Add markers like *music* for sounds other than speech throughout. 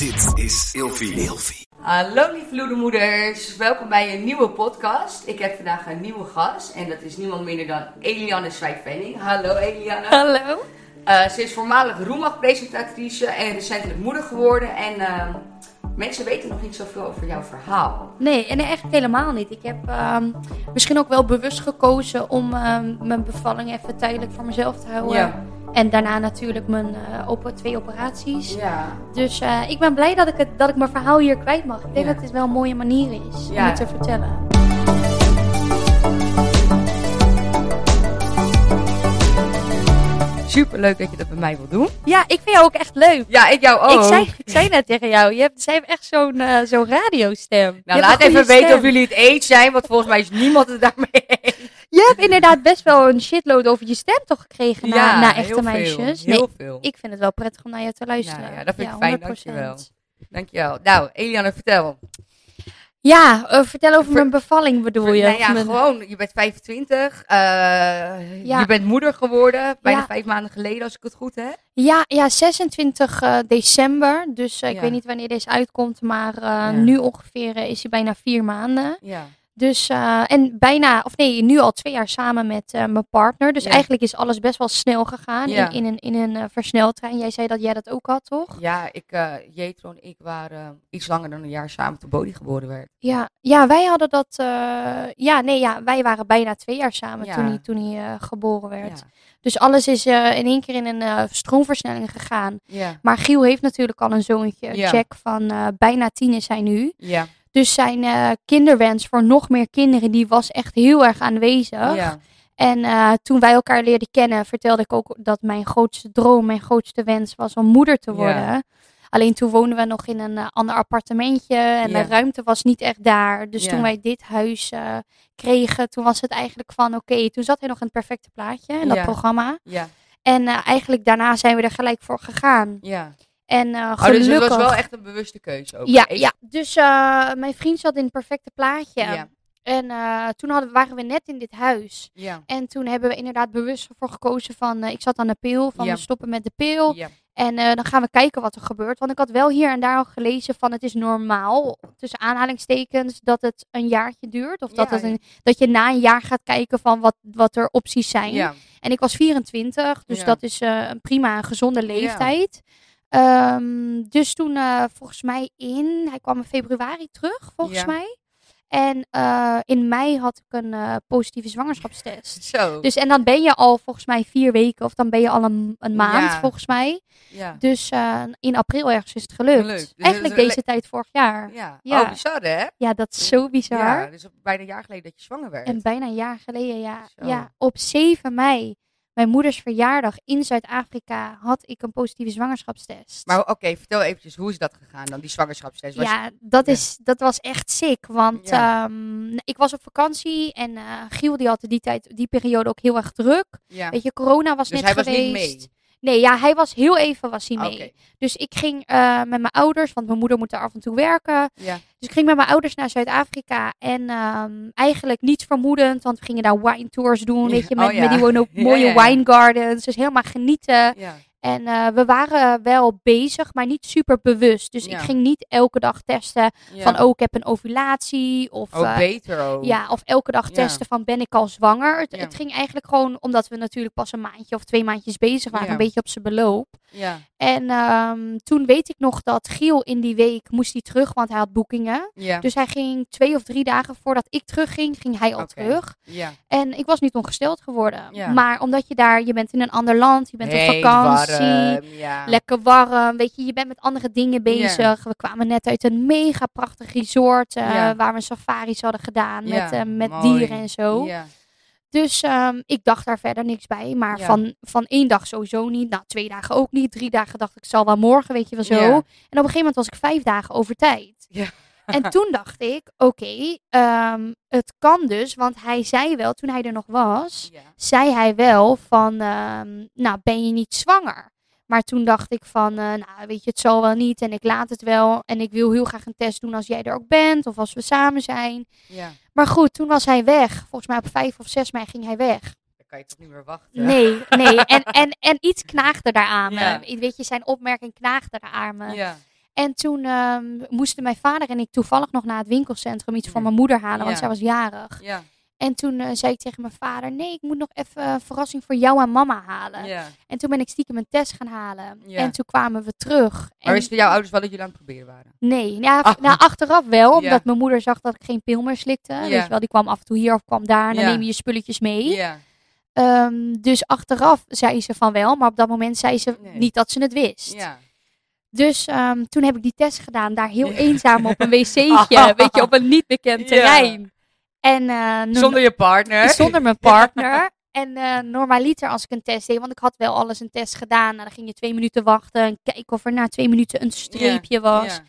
Dit is Ilfie. Ilfie. Hallo lieve loedermoeders, welkom bij een nieuwe podcast. Ik heb vandaag een nieuwe gast en dat is niemand minder dan Eliane Swijkvenning. Hallo Eliane. Hallo. Uh, ze is voormalig Roemag-presentatrice en recentelijk moeder geworden en uh, mensen weten nog niet zoveel over jouw verhaal. Nee, en echt helemaal niet. Ik heb uh, misschien ook wel bewust gekozen om ehm, mijn bevalling even tijdelijk voor mezelf te houden. Ja. En daarna natuurlijk mijn uh, op twee operaties. Ja. Dus uh, ik ben blij dat ik, het, dat ik mijn verhaal hier kwijt mag. Ik denk Ja. dat het wel een mooie manier is om het te vertellen. Super leuk dat je dat bij mij wil doen. Ja, ik vind jou ook echt leuk. Ja, ik jou ook. Ik, zei, ik zei net tegen jou, je hebt, zij heeft echt zo'n eh, zo'n radiostem. Nou, laat even weten of jullie het eens zijn, want volgens mij is niemand het daarmee eens. Je hebt inderdaad best wel een shitload over je stem toch gekregen na, Ja, na heel echte veel, meisjes. heel nee, veel. ik vind het wel prettig om naar je te luisteren. Nou ja, dat vind ik fijn, 100%. dankjewel. Dankjewel. Nou, Eliane, vertel. Ja, eh, vertel over Ver- mijn bevalling bedoel je? Nou ja, mijn- gewoon, je bent 25, eh, Ja. je bent moeder geworden, bijna Ja. vijf maanden geleden als ik het goed heb. Ja, ja 26 eh, december. Dus ik weet niet wanneer deze uitkomt, maar nu ongeveer is hij bijna vier maanden. Ja. Dus, eh, en bijna, of nee, nu al twee jaar samen met eh, mijn partner. Dus Ja. eigenlijk is alles best wel snel gegaan Ja. in, in een, in een eh, versneltrein. Jij zei dat jij dat ook had, toch? Ja, ik, Jetro en ik waren iets langer dan een jaar samen toen Bodie geboren werd. Ja, ja wij hadden dat. ja, nee, ja, wij waren bijna twee jaar samen Ja. toen hij, toen hij geboren werd. Dus alles is in één keer in een stroomversnelling gegaan. Maar Giel heeft natuurlijk al een zoontje. Ja. Jack van bijna tien is hij nu. Ja. Dus zijn eh, kinderwens voor nog meer kinderen, die was echt heel erg aanwezig. Ja. En eh, toen wij elkaar leerden kennen, vertelde ik ook dat mijn grootste droom, mijn grootste wens was om moeder te Ja. worden. Alleen toen woonden we nog in een eh, ander appartementje en Ja. de ruimte was niet echt daar. Dus toen wij dit huis kregen, toen was het eigenlijk van oké, toen zat hij nog in het perfecte plaatje in dat programma. Ja. En eigenlijk daarna zijn we er gelijk voor gegaan. Ja. En eh Oh, gelukkig... dus het was wel echt een bewuste keuze ook. Ja, ja. dus eh, mijn vriend zat in het perfecte plaatje. Ja. En eh, toen hadden, waren we net in dit huis. Ja. En toen hebben we inderdaad bewust ervoor gekozen van... eh, ik zat aan de pil, van Ja. we stoppen met de pil. Ja. En eh, dan gaan we kijken wat er gebeurt. Want ik had wel hier en daar al gelezen van... het is normaal, tussen aanhalingstekens, dat het een jaartje duurt. Of dat, het een, dat je na een jaar gaat kijken van wat, wat er opties zijn. En ik was 24, dus dat is eh, een prima, gezonde leeftijd. Ehm, dus toen eh, volgens mij in, hij kwam in februari terug, volgens Ja. mij. En eh, in mei had ik een eh, positieve zwangerschapstest. *laughs* Zo. Dus en dan ben je al volgens mij vier weken, of dan ben je al een, een maand Ja. volgens mij. ja. Dus in april ergens is het gelukt. Gelukt. Dus Eigenlijk het deze tijd vorig jaar. Ja. Ja. Oh, bizar hè? Ja, dat is zo bizar. Ja, dus bijna een jaar geleden dat je zwanger werd. En bijna een jaar geleden, ja. Zo. ja. Op 7 mei, mijn moeders verjaardag in Zuid-Afrika, had ik een positieve zwangerschapstest. Maar oké, vertel eventjes, hoe is dat gegaan dan, die zwangerschapstest? Was ja, dat, ja. Is, dat was echt sick. Want Ja. ehm, ik was op vakantie en eh, Giel die had die, tijd, die periode ook heel erg druk. ja. Weet je, corona was Dus net hij was niet mee? Nee, ja, hij was heel even was hij mee. Dus ik ging eh, met mijn ouders, want mijn moeder moet daar af en toe werken. Ja. Dus ik ging met mijn ouders naar Zuid-Afrika. En ehm, eigenlijk niets vermoedend, want we gingen daar wine tours doen. Weet je, met, Oh ja. met die *laughs* mooie ja. wine gardens. Dus helemaal genieten. En eh, we waren wel bezig, maar niet super bewust. Dus Ja. ik ging niet elke dag testen ja. van, oh, ik heb een ovulatie. Of, Oh, eh, beter ook. ja, of elke dag Ja. testen van, ben ik al zwanger? Het, het ging eigenlijk gewoon, omdat we natuurlijk pas een maandje of twee maandjes bezig waren. Een beetje op zijn beloop. Ja. En ehm, toen weet ik nog dat Giel in die week moest hij terug, want hij had boekingen. Ja. Dus hij ging twee of drie dagen voordat ik terugging, ging hij al terug. ja. En ik was niet ongesteld geworden. Ja. Maar omdat je daar, je bent in een ander land, je bent op vakantie, warm, lekker warm, weet je, je bent met andere dingen bezig. We kwamen net uit een mega prachtig resort eh, waar we safaris hadden gedaan met, eh, met mooi. dieren en zo. Ja. Dus ehm, ik dacht daar verder niks bij. Maar Ja. van, van één dag sowieso niet. Nou, twee dagen ook niet. Drie dagen dacht ik, zal wel morgen, weet je wel zo. Ja. En op een gegeven moment was ik vijf dagen over tijd. Ja. En toen *laughs* dacht ik, oké, ehm, het kan dus. Want hij zei wel, toen hij er nog was, zei hij wel van, ehm, nou, ben je niet zwanger? Maar toen dacht ik van, eh, nou, weet je, het zal wel niet en ik laat het wel. En ik wil heel graag een test doen als jij er ook bent of als we samen zijn. ja. Maar goed, toen was hij weg. Volgens mij op 5 of 6 mei ging hij weg. Dan kan je toch niet meer wachten? Nee, nee. *laughs* En, en, en iets knaagde daar aan me. Ja. Weet je, zijn opmerking knaagde daar aan me. Ja. En toen ehm, moesten mijn vader en ik toevallig nog naar het winkelcentrum iets voor mijn moeder halen, want zij was jarig. En toen eh, zei ik tegen mijn vader, nee, ik moet nog even een verrassing voor jou en mama halen. ja. En toen ben ik stiekem een test gaan halen. Ja. En toen kwamen we terug. Maar en wisten jouw ouders wel dat jullie aan het proberen waren? Nee, ja, Ah. nou, achteraf wel, omdat Ja. mijn moeder zag dat ik geen pil meer slikte. Weet je wel, die kwam af en toe hier of kwam daar. En dan neem je je spulletjes mee. Ehm, dus achteraf zei ze van wel, maar op dat moment zei ze Nee. niet dat ze het wist. Dus ehm, toen heb ik die test gedaan, daar heel eenzaam op een *laughs* wc'tje, weet je, op een niet bekend Ja. terrein. En eh, Zonder je partner. zonder mijn partner. *laughs* En eh normaliter als ik een test deed, want ik had wel alles een test gedaan. Nou, dan ging je twee minuten wachten en kijken of er na twee minuten een streepje was.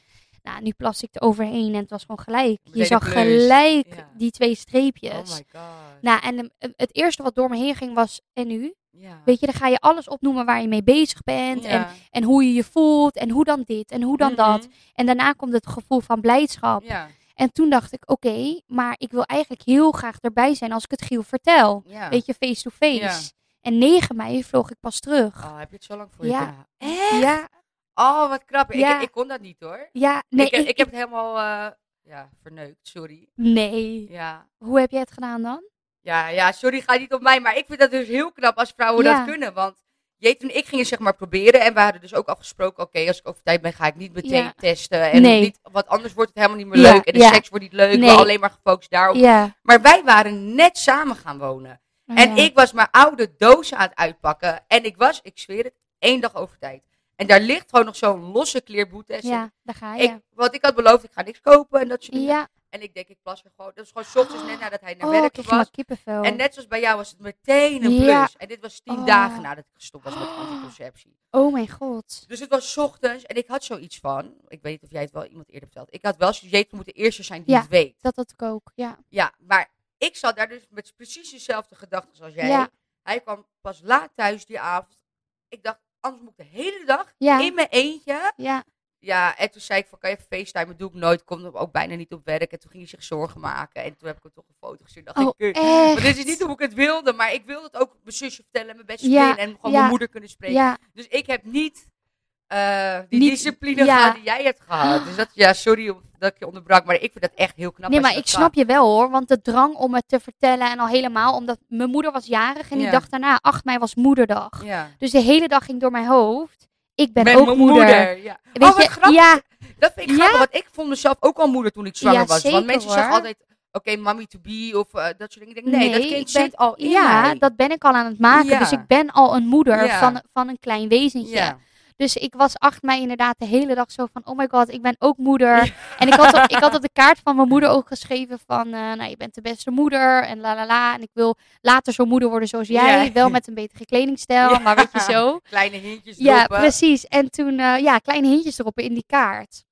Nou, nu plas ik er overheen en het was gewoon gelijk. Je zag plus. gelijk Ja. die twee streepjes. Oh my god. nou, en eh, het eerste wat door me heen ging was, en nu? ja. Weet je, dan ga je alles opnoemen waar je mee bezig bent. En, Ja. en hoe je je voelt. En hoe dan dit en hoe dan dat. Mhm. En daarna komt het gevoel van blijdschap. Ja. En toen dacht ik, oké, maar ik wil eigenlijk heel graag erbij zijn als ik het Giel vertel. Ja. Weet je, face to face. Ja. En 9 mei vloog ik pas terug. Oh, heb je het zo lang voor je houden? Ja, Oh, wat knap. Ik, ik kon dat niet hoor. ja, nee. ik, ik, ik heb het helemaal eh, ja, verneukt, sorry. nee. Ja. Hoe heb jij het gedaan dan? Ja, ja, sorry, ga niet op mij. Maar ik vind dat dus heel knap als vrouwen dat kunnen. Want Jeet en ik gingen zeg maar proberen. En we hadden dus ook afgesproken, oké, als ik over tijd ben, ga ik niet meteen Ja. testen. En Nee. niet, want anders wordt het helemaal niet meer Ja, leuk. En de ja. seks wordt niet leuk. Nee. We alleen maar gefocust daarop. Ja. Maar wij waren net samen gaan wonen. En Ja. ik was mijn oude doos aan het uitpakken. En ik was, ik zweer het, één dag over tijd. En daar ligt gewoon nog zo'n losse kleerboete. Ja, daar ga je. Ik, want ik had beloofd, ik ga niks kopen en dat soort dingen. En ik denk, ik plas er gewoon. Dat is gewoon ochtends net *gasps* nadat hij naar Oh, werk was. kippenvel. En net zoals bij jou was het meteen een plus. Ja. En dit was tien Oh. dagen nadat ik gestopt was met anticonceptie. Oh mijn god. Dus het was ochtends en ik had zoiets van, ik weet niet of jij het wel iemand eerder verteld. Ik had wel zoiets, Jeetje moet de eerste zijn die Ja. het weet. Dat had ik ook, ja. Ja, maar ik zat daar dus met precies dezelfde gedachten als jij. Ja. Hij kwam pas laat thuis die avond. Ik dacht, anders moet ik de hele dag in mijn eentje. Ja, Ja, en toen zei ik van, kan je even facetimen? Doe ik nooit, komt ook bijna niet op werk. En toen ging hij zich zorgen maken. En toen heb ik hem toch een foto gestuurd. Dacht Oh, ik? Want dit is niet hoe ik het wilde, maar ik wilde het ook mijn zusje vertellen, en mijn beste Ja, vriendin en gewoon ja. mijn moeder kunnen spreken. ja. Dus ik heb niet eh, die Niet- discipline gehad die jij hebt gehad. Dus dat, ja, sorry dat ik je onderbrak, maar ik vind dat echt heel knap. Nee, maar ik snap je wel hoor. Want de drang om het te vertellen en al helemaal, omdat mijn moeder was jarig en die dag daarna, 8 mei was moederdag. Dus de hele dag ging door mijn hoofd. Ik ben ook mijn moeder. ja. Weet oh, wat je, grappig. ja, Dat vind ik Ja. grappig, want ik vond mezelf ook al moeder toen ik zwanger Ja, was. zeker, want mensen zeggen altijd, oké, mommy to be of eh, dat soort dingen. Ik denk, nee, dat kind zit al in Ja, mij. dat ben ik al aan het maken. Ja. Dus ik ben al een moeder Ja. van, van een klein wezentje. Ja. Dus ik was 8 mei inderdaad de hele dag zo van, oh my god, ik ben ook moeder. En ik had, op, ik had op *laughs* de kaart van mijn moeder ook geschreven van, eh, nou, je bent de beste moeder en la la la. En ik wil later zo'n moeder worden zoals jij, Ja. wel met een betere kledingstijl, Ja. maar weet je zo. *laughs* Kleine hintjes Ja, droppen. precies. En toen, eh, ja, kleine hintjes erop in die kaart.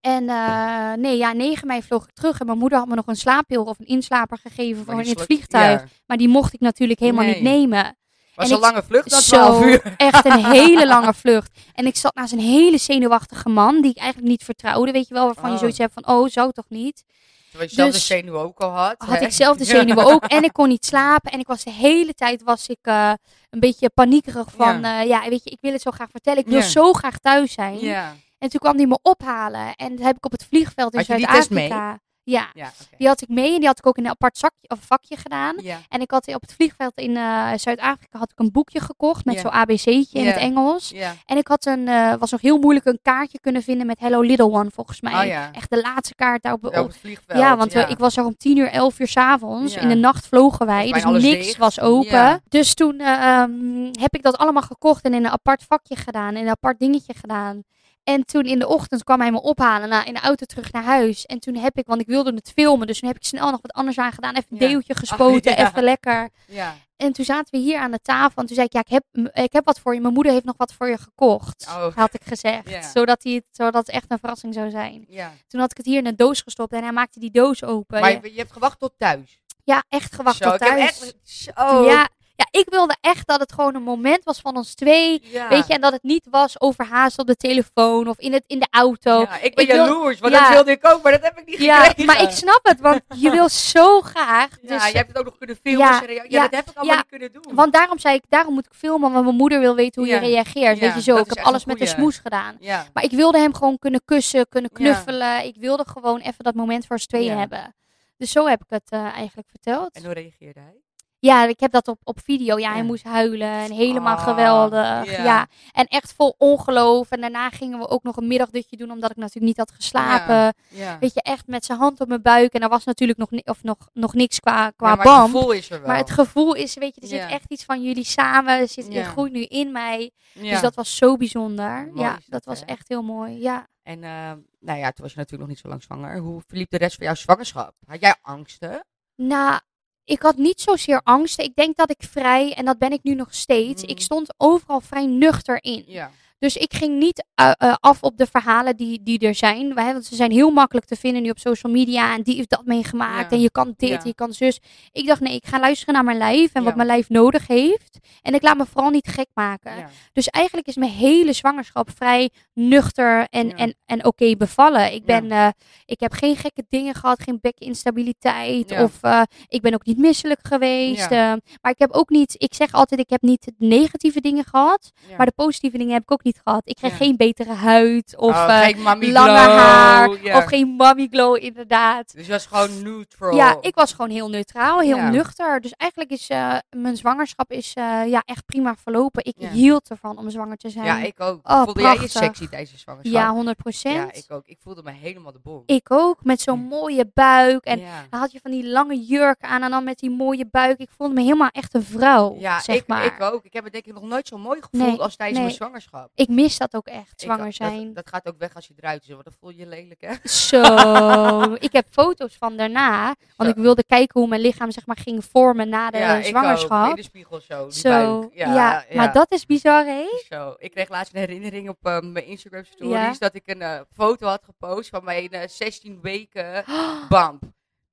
En eh, nee, ja, 9 mei vloog ik terug en mijn moeder had me nog een slaappil of een inslaper gegeven voor in het vliegtuig. ja. Maar die mocht ik natuurlijk helemaal Nee. niet nemen. Was En een ik- lange vlucht dan Zo, 12 uur. *laughs* echt een hele lange *laughs* vlucht. En ik zat naast een hele zenuwachtige man die ik eigenlijk niet vertrouwde. Weet je wel, waarvan je Oh. zoiets hebt van, oh, zou toch niet? Terwijl je zelf Dus- de zenuw ook al had. Had hè? ik zelf de *laughs* zenuwen ook. En ik kon niet slapen. En ik was de hele tijd was ik, eh, een beetje paniekerig van, Ja. ja. ja, weet je, ik wil het zo graag vertellen. Ik wil Ja. zo graag thuis zijn. Ja, En toen kwam die me ophalen. En dat heb ik op het vliegveld in Zuid-Afrika. Ja, ja, die had ik mee en die had ik ook in een apart zakje, of vakje gedaan. Ja. En ik had op het vliegveld in eh, Zuid-Afrika had ik een boekje gekocht met Ja. zo'n ABC'tje in het Engels. En ik had een, eh, was nog heel moeilijk een kaartje kunnen vinden met Hello Little One volgens mij. Oh. Echt de laatste kaart daar op, het vliegveld. ja, want we- ik was er om tien uur, elf uur s'avonds. In de nacht vlogen wij, dus niks dicht. was open. Dus toen eh, ehm, heb ik dat allemaal gekocht en in een apart vakje gedaan. In een apart dingetje gedaan. En toen in de ochtend kwam hij me ophalen, nou, in de auto terug naar huis. En toen heb ik, want ik wilde het filmen, dus toen heb ik snel nog wat anders aan gedaan. Even een Ja. deeltje gespoten, ja. even lekker. Ja. En toen zaten we hier aan de tafel en toen zei ik, ja, ik heb, ik heb wat voor je. Mijn moeder heeft nog wat voor je gekocht, Oh. *laughs* had ik gezegd. Zodat, hij het, zodat het echt een verrassing zou zijn. ja. Toen had ik het hier in een doos gestopt en hij maakte die doos open. Maar je, je hebt gewacht tot thuis. Ja, echt gewacht Zo, tot ik heb thuis. echt... Zo. Ja, Ja, ik wilde echt dat het gewoon een moment was van ons twee. Ja. Weet je, en dat het niet was overhaast op de telefoon of in, het, in de auto. Ja, ik ben Ik wil- jaloers, want dat wilde ik ook, maar dat heb ik niet Ja, gekregen. maar ik snap het, want je wil zo graag. Ja, Dus, je hebt het ook nog kunnen filmen. Ja, Ja, ja, dat heb ik allemaal niet kunnen doen. Want daarom zei ik, daarom moet ik filmen, want mijn moeder wil weten hoe je reageert. Weet je zo, ik heb alles met de smoes gedaan. ja. Maar ik wilde hem gewoon kunnen kussen, kunnen knuffelen. Ik wilde gewoon even dat moment voor ons tweeën Ja. hebben. Dus zo heb ik het eh, eigenlijk verteld. En hoe reageerde hij? Ja, ik heb dat op, op video. Ja, hij Ja. moest huilen en helemaal Ah, geweldig. ja. Ja. en echt vol ongeloof. En daarna gingen we ook nog een middagdutje doen, omdat ik natuurlijk niet had geslapen. Ja. Ja. Weet je, echt met zijn hand op mijn buik. En er was natuurlijk nog, ni- of nog, nog niks qua, qua Ja, maar band. het gevoel is er wel. Maar het gevoel is, weet je, er zit echt iets van jullie samen. Er zit. Het groeit nu in mij. Dus dat was zo bijzonder. Mooi ja, dat dat, was hè? echt heel mooi. Ja. En eh, nou ja, toen was je natuurlijk nog niet zo lang zwanger. Hoe verliep de rest van jouw zwangerschap? Had jij angsten? Nou, ik had niet zozeer angsten. Ik denk dat ik vrij, en dat ben ik nu nog steeds, ik stond overal vrij nuchter in. Ja. Dus ik ging niet eh, eh, af op de verhalen die, die er zijn. Want ze zijn heel makkelijk te vinden nu op social media. En die heeft dat meegemaakt. Ja. En je kan dit, Ja. je kan zus. Ik dacht, nee, ik ga luisteren naar mijn lijf. En Ja. wat mijn lijf nodig heeft. En ik laat me vooral niet gek maken. Dus eigenlijk is mijn hele zwangerschap vrij nuchter en, en, en oké bevallen. Ik, ben, eh, ik heb geen gekke dingen gehad, geen bekkeninstabiliteit. Ja. Of ik ben ook niet misselijk geweest. Maar ik heb ook niet, ik zeg altijd, ik heb niet negatieve dingen gehad. Maar de positieve dingen heb ik ook niet gehad. Ik kreeg Ja. geen betere huid of Oh, eh, geen mommy lange glow. haar of geen mommy glow inderdaad. Dus je was gewoon neutral. Ja, ik was gewoon heel neutraal, heel nuchter. Dus eigenlijk is eh, mijn zwangerschap is, eh, ja, echt prima verlopen. Ik Ja. hield ervan om zwanger te zijn. Ja, ik ook. Oh, voelde jij je prachtig. sexy tijdens je zwangerschap? Ja, 100 procent. Ja, ik ook. Ik voelde me helemaal de bom. Ik ook, met zo'n mooie buik. En dan had je van die lange jurk aan en dan met die mooie buik. Ik voelde me helemaal echt een vrouw, Ja, zeg ik, maar. ik ook. Ik heb het denk ik nog nooit zo mooi gevoeld Nee, als tijdens nee. mijn zwangerschap. Ik mis dat ook echt, zwanger zijn. Dat, gaat ook weg als je eruit is, want dan voel je je lelijk, hè? Zo. ik heb foto's van daarna. Want Zo. ik wilde kijken hoe mijn lichaam zeg maar ging vormen na de ja, zwangerschap. In de spiegel zo, die Zo. buik. Ja, Ja, maar dat is bizar, hè? Zo. Ik kreeg laatst een herinnering op eh, mijn Instagram stories Ja. dat ik een eh, foto had gepost van mijn eh, 16 weken *gasps* bamp.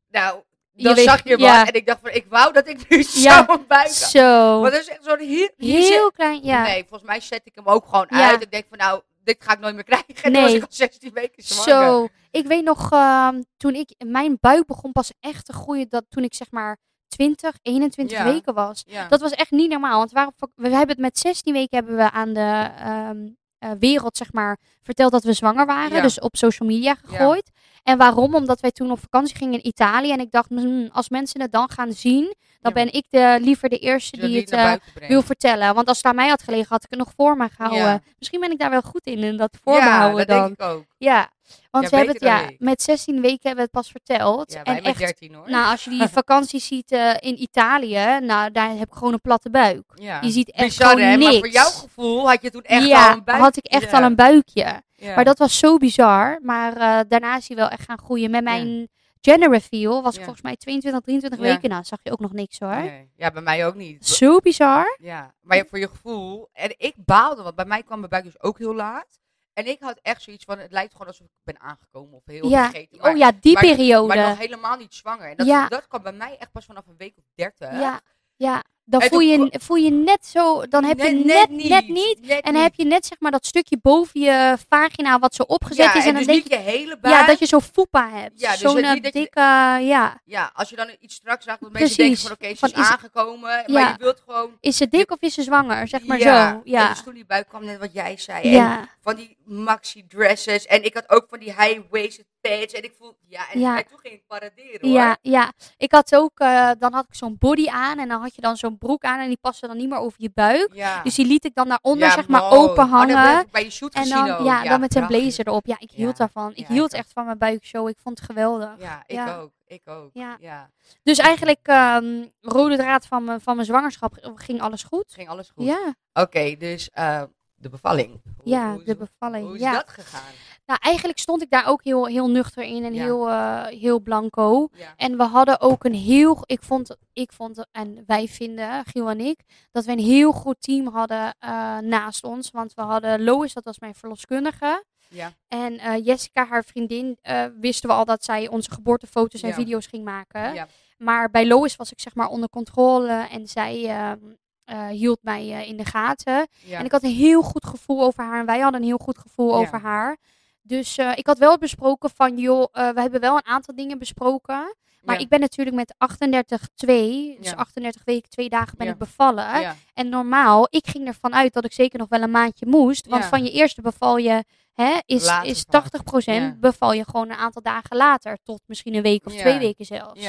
Nou, Je dan weet- zag je ja. wat en ik dacht van, ik wou dat ik nu *laughs* Ja. zo'n buik had. Zo. Want dat is echt zo'n heel... hier zit- Heel klein, ja. Nee, volgens mij zet ik hem ook gewoon Ja. uit. Ik denk van, nou, dit ga ik nooit meer *laughs* krijgen. En Nee. was ik al 16 weken zwanger. Zo. Ik weet nog, ehm, toen ik, mijn buik begon pas echt te groeien, dat toen ik zeg maar 20, 21 Ja. weken was. Dat was echt niet normaal. Want we hebben het met 16 weken hebben we aan de ehm, eh, wereld zeg maar verteld dat we zwanger waren. Ja. Dus op social media gegooid. En waarom? Omdat wij toen op vakantie gingen in Italië. En ik dacht, hmm, als mensen het dan gaan zien, dan ben ik de, liever de eerste die het eh, wil vertellen. Want als het aan mij had gelegen, had ik het nog voor me gehouden. Ja. Misschien ben ik daar wel goed in, in dat voor me ja, houden dat dan. denk ik ook. Ja, want Ja, we hebben het, ja, ik. met 16 weken hebben we het pas verteld. Ja, wij en met echt, 13 hoor. nou, als je die *laughs* vakantie ziet eh, in Italië, nou, daar heb ik gewoon een platte buik. ja. Je ziet echt Bizar, gewoon hè? niks. Maar voor jouw gevoel had je toen echt ja, al een buik. had ik echt al een buikje. Ja. Maar dat was zo bizar. Maar eh, daarna is hij wel echt gaan groeien. Met mijn gender reveal was ik volgens mij 22, 23 Ja. weken. Nou, zag je ook nog niks hoor. Nee. Ja, bij mij ook niet. Zo bizar. Ja, maar voor je gevoel. En ik baalde, want bij mij kwam mijn buik dus ook heel laat. En ik had echt zoiets van, het lijkt gewoon alsof ik ben aangekomen of heel Ja. vergeten. Maar, oh ja, die maar- periode. maar nog helemaal niet zwanger. En dat, Ja. dat kwam bij mij echt pas vanaf een week of dertig. ja, ja. Dan voel je, voel je net zo, dan heb je net, net niet. Net En dan heb je net zeg maar dat stukje boven je vagina wat zo opgezet ja, is. En, en dan dus denk je, je hele buik. ja, dat je zo'n foepa hebt. Ja, dus zo'n eh, je- dikke, ja. Ja, als je dan iets straks zag, dat mensen denken van oké, ze Van, is, aangekomen. Ja. Maar je wilt gewoon... Is ze dik of is ze zwanger? Zeg maar ja. zo. Ja. En dus toen die buik kwam, net wat jij zei. En van die maxi dresses. En ik had ook van die high-waisted En ik voel, ja, en, Ja. toen ging ik paraderen hoor. Ja, ja, ik had ook, eh, dan had ik zo'n body aan en dan had je dan zo'n broek aan en die paste dan niet meer over je buik. Ja. Dus die liet ik dan daaronder Ja, zeg maar mooi. open Oh, dat hangen. ik bij je shoot en dan, ook. ja, dan met een blazer erop. Ja, ik hield daarvan. Ik hield ik echt van mijn buikshow. Ik vond het geweldig. Ja, ik ook. Ik ook. Ja. Ja. Dus eigenlijk, ehm, rode draad van mijn, van mijn zwangerschap, ging alles goed? Ging alles goed. Ja, Oké, dus eh, de bevalling. Hoe, ja, hoe de bevalling. Hoe is ja. dat gegaan? Nou, eigenlijk stond ik daar ook heel, heel nuchter in en Ja. heel, eh, heel blanco. Ja. En we hadden ook een heel, ik vond, ik vond, en wij vinden, Giel en ik, dat we een heel goed team hadden eh, naast ons. Want we hadden Lois, dat was mijn verloskundige. Ja. En eh, Jessica, haar vriendin, wisten we al dat zij onze geboortefoto's en video's ging maken. Ja. Maar bij Lois was ik zeg maar onder controle en zij eh, hield mij eh, in de gaten. Ja. En ik had een heel goed gevoel over haar en wij hadden een heel goed gevoel Ja. over haar. Dus eh, ik had wel besproken van, joh, we hebben wel een aantal dingen besproken. Maar Ja. ik ben natuurlijk met 38,2, dus Ja. 38 weken, twee dagen ben ik bevallen. En normaal, ik ging ervan uit dat ik zeker nog wel een maandje moest. Want van je eerste beval je, hè, is, Later is vaak. 80% Ja. beval je gewoon een aantal dagen later. Tot misschien een week of twee weken zelfs.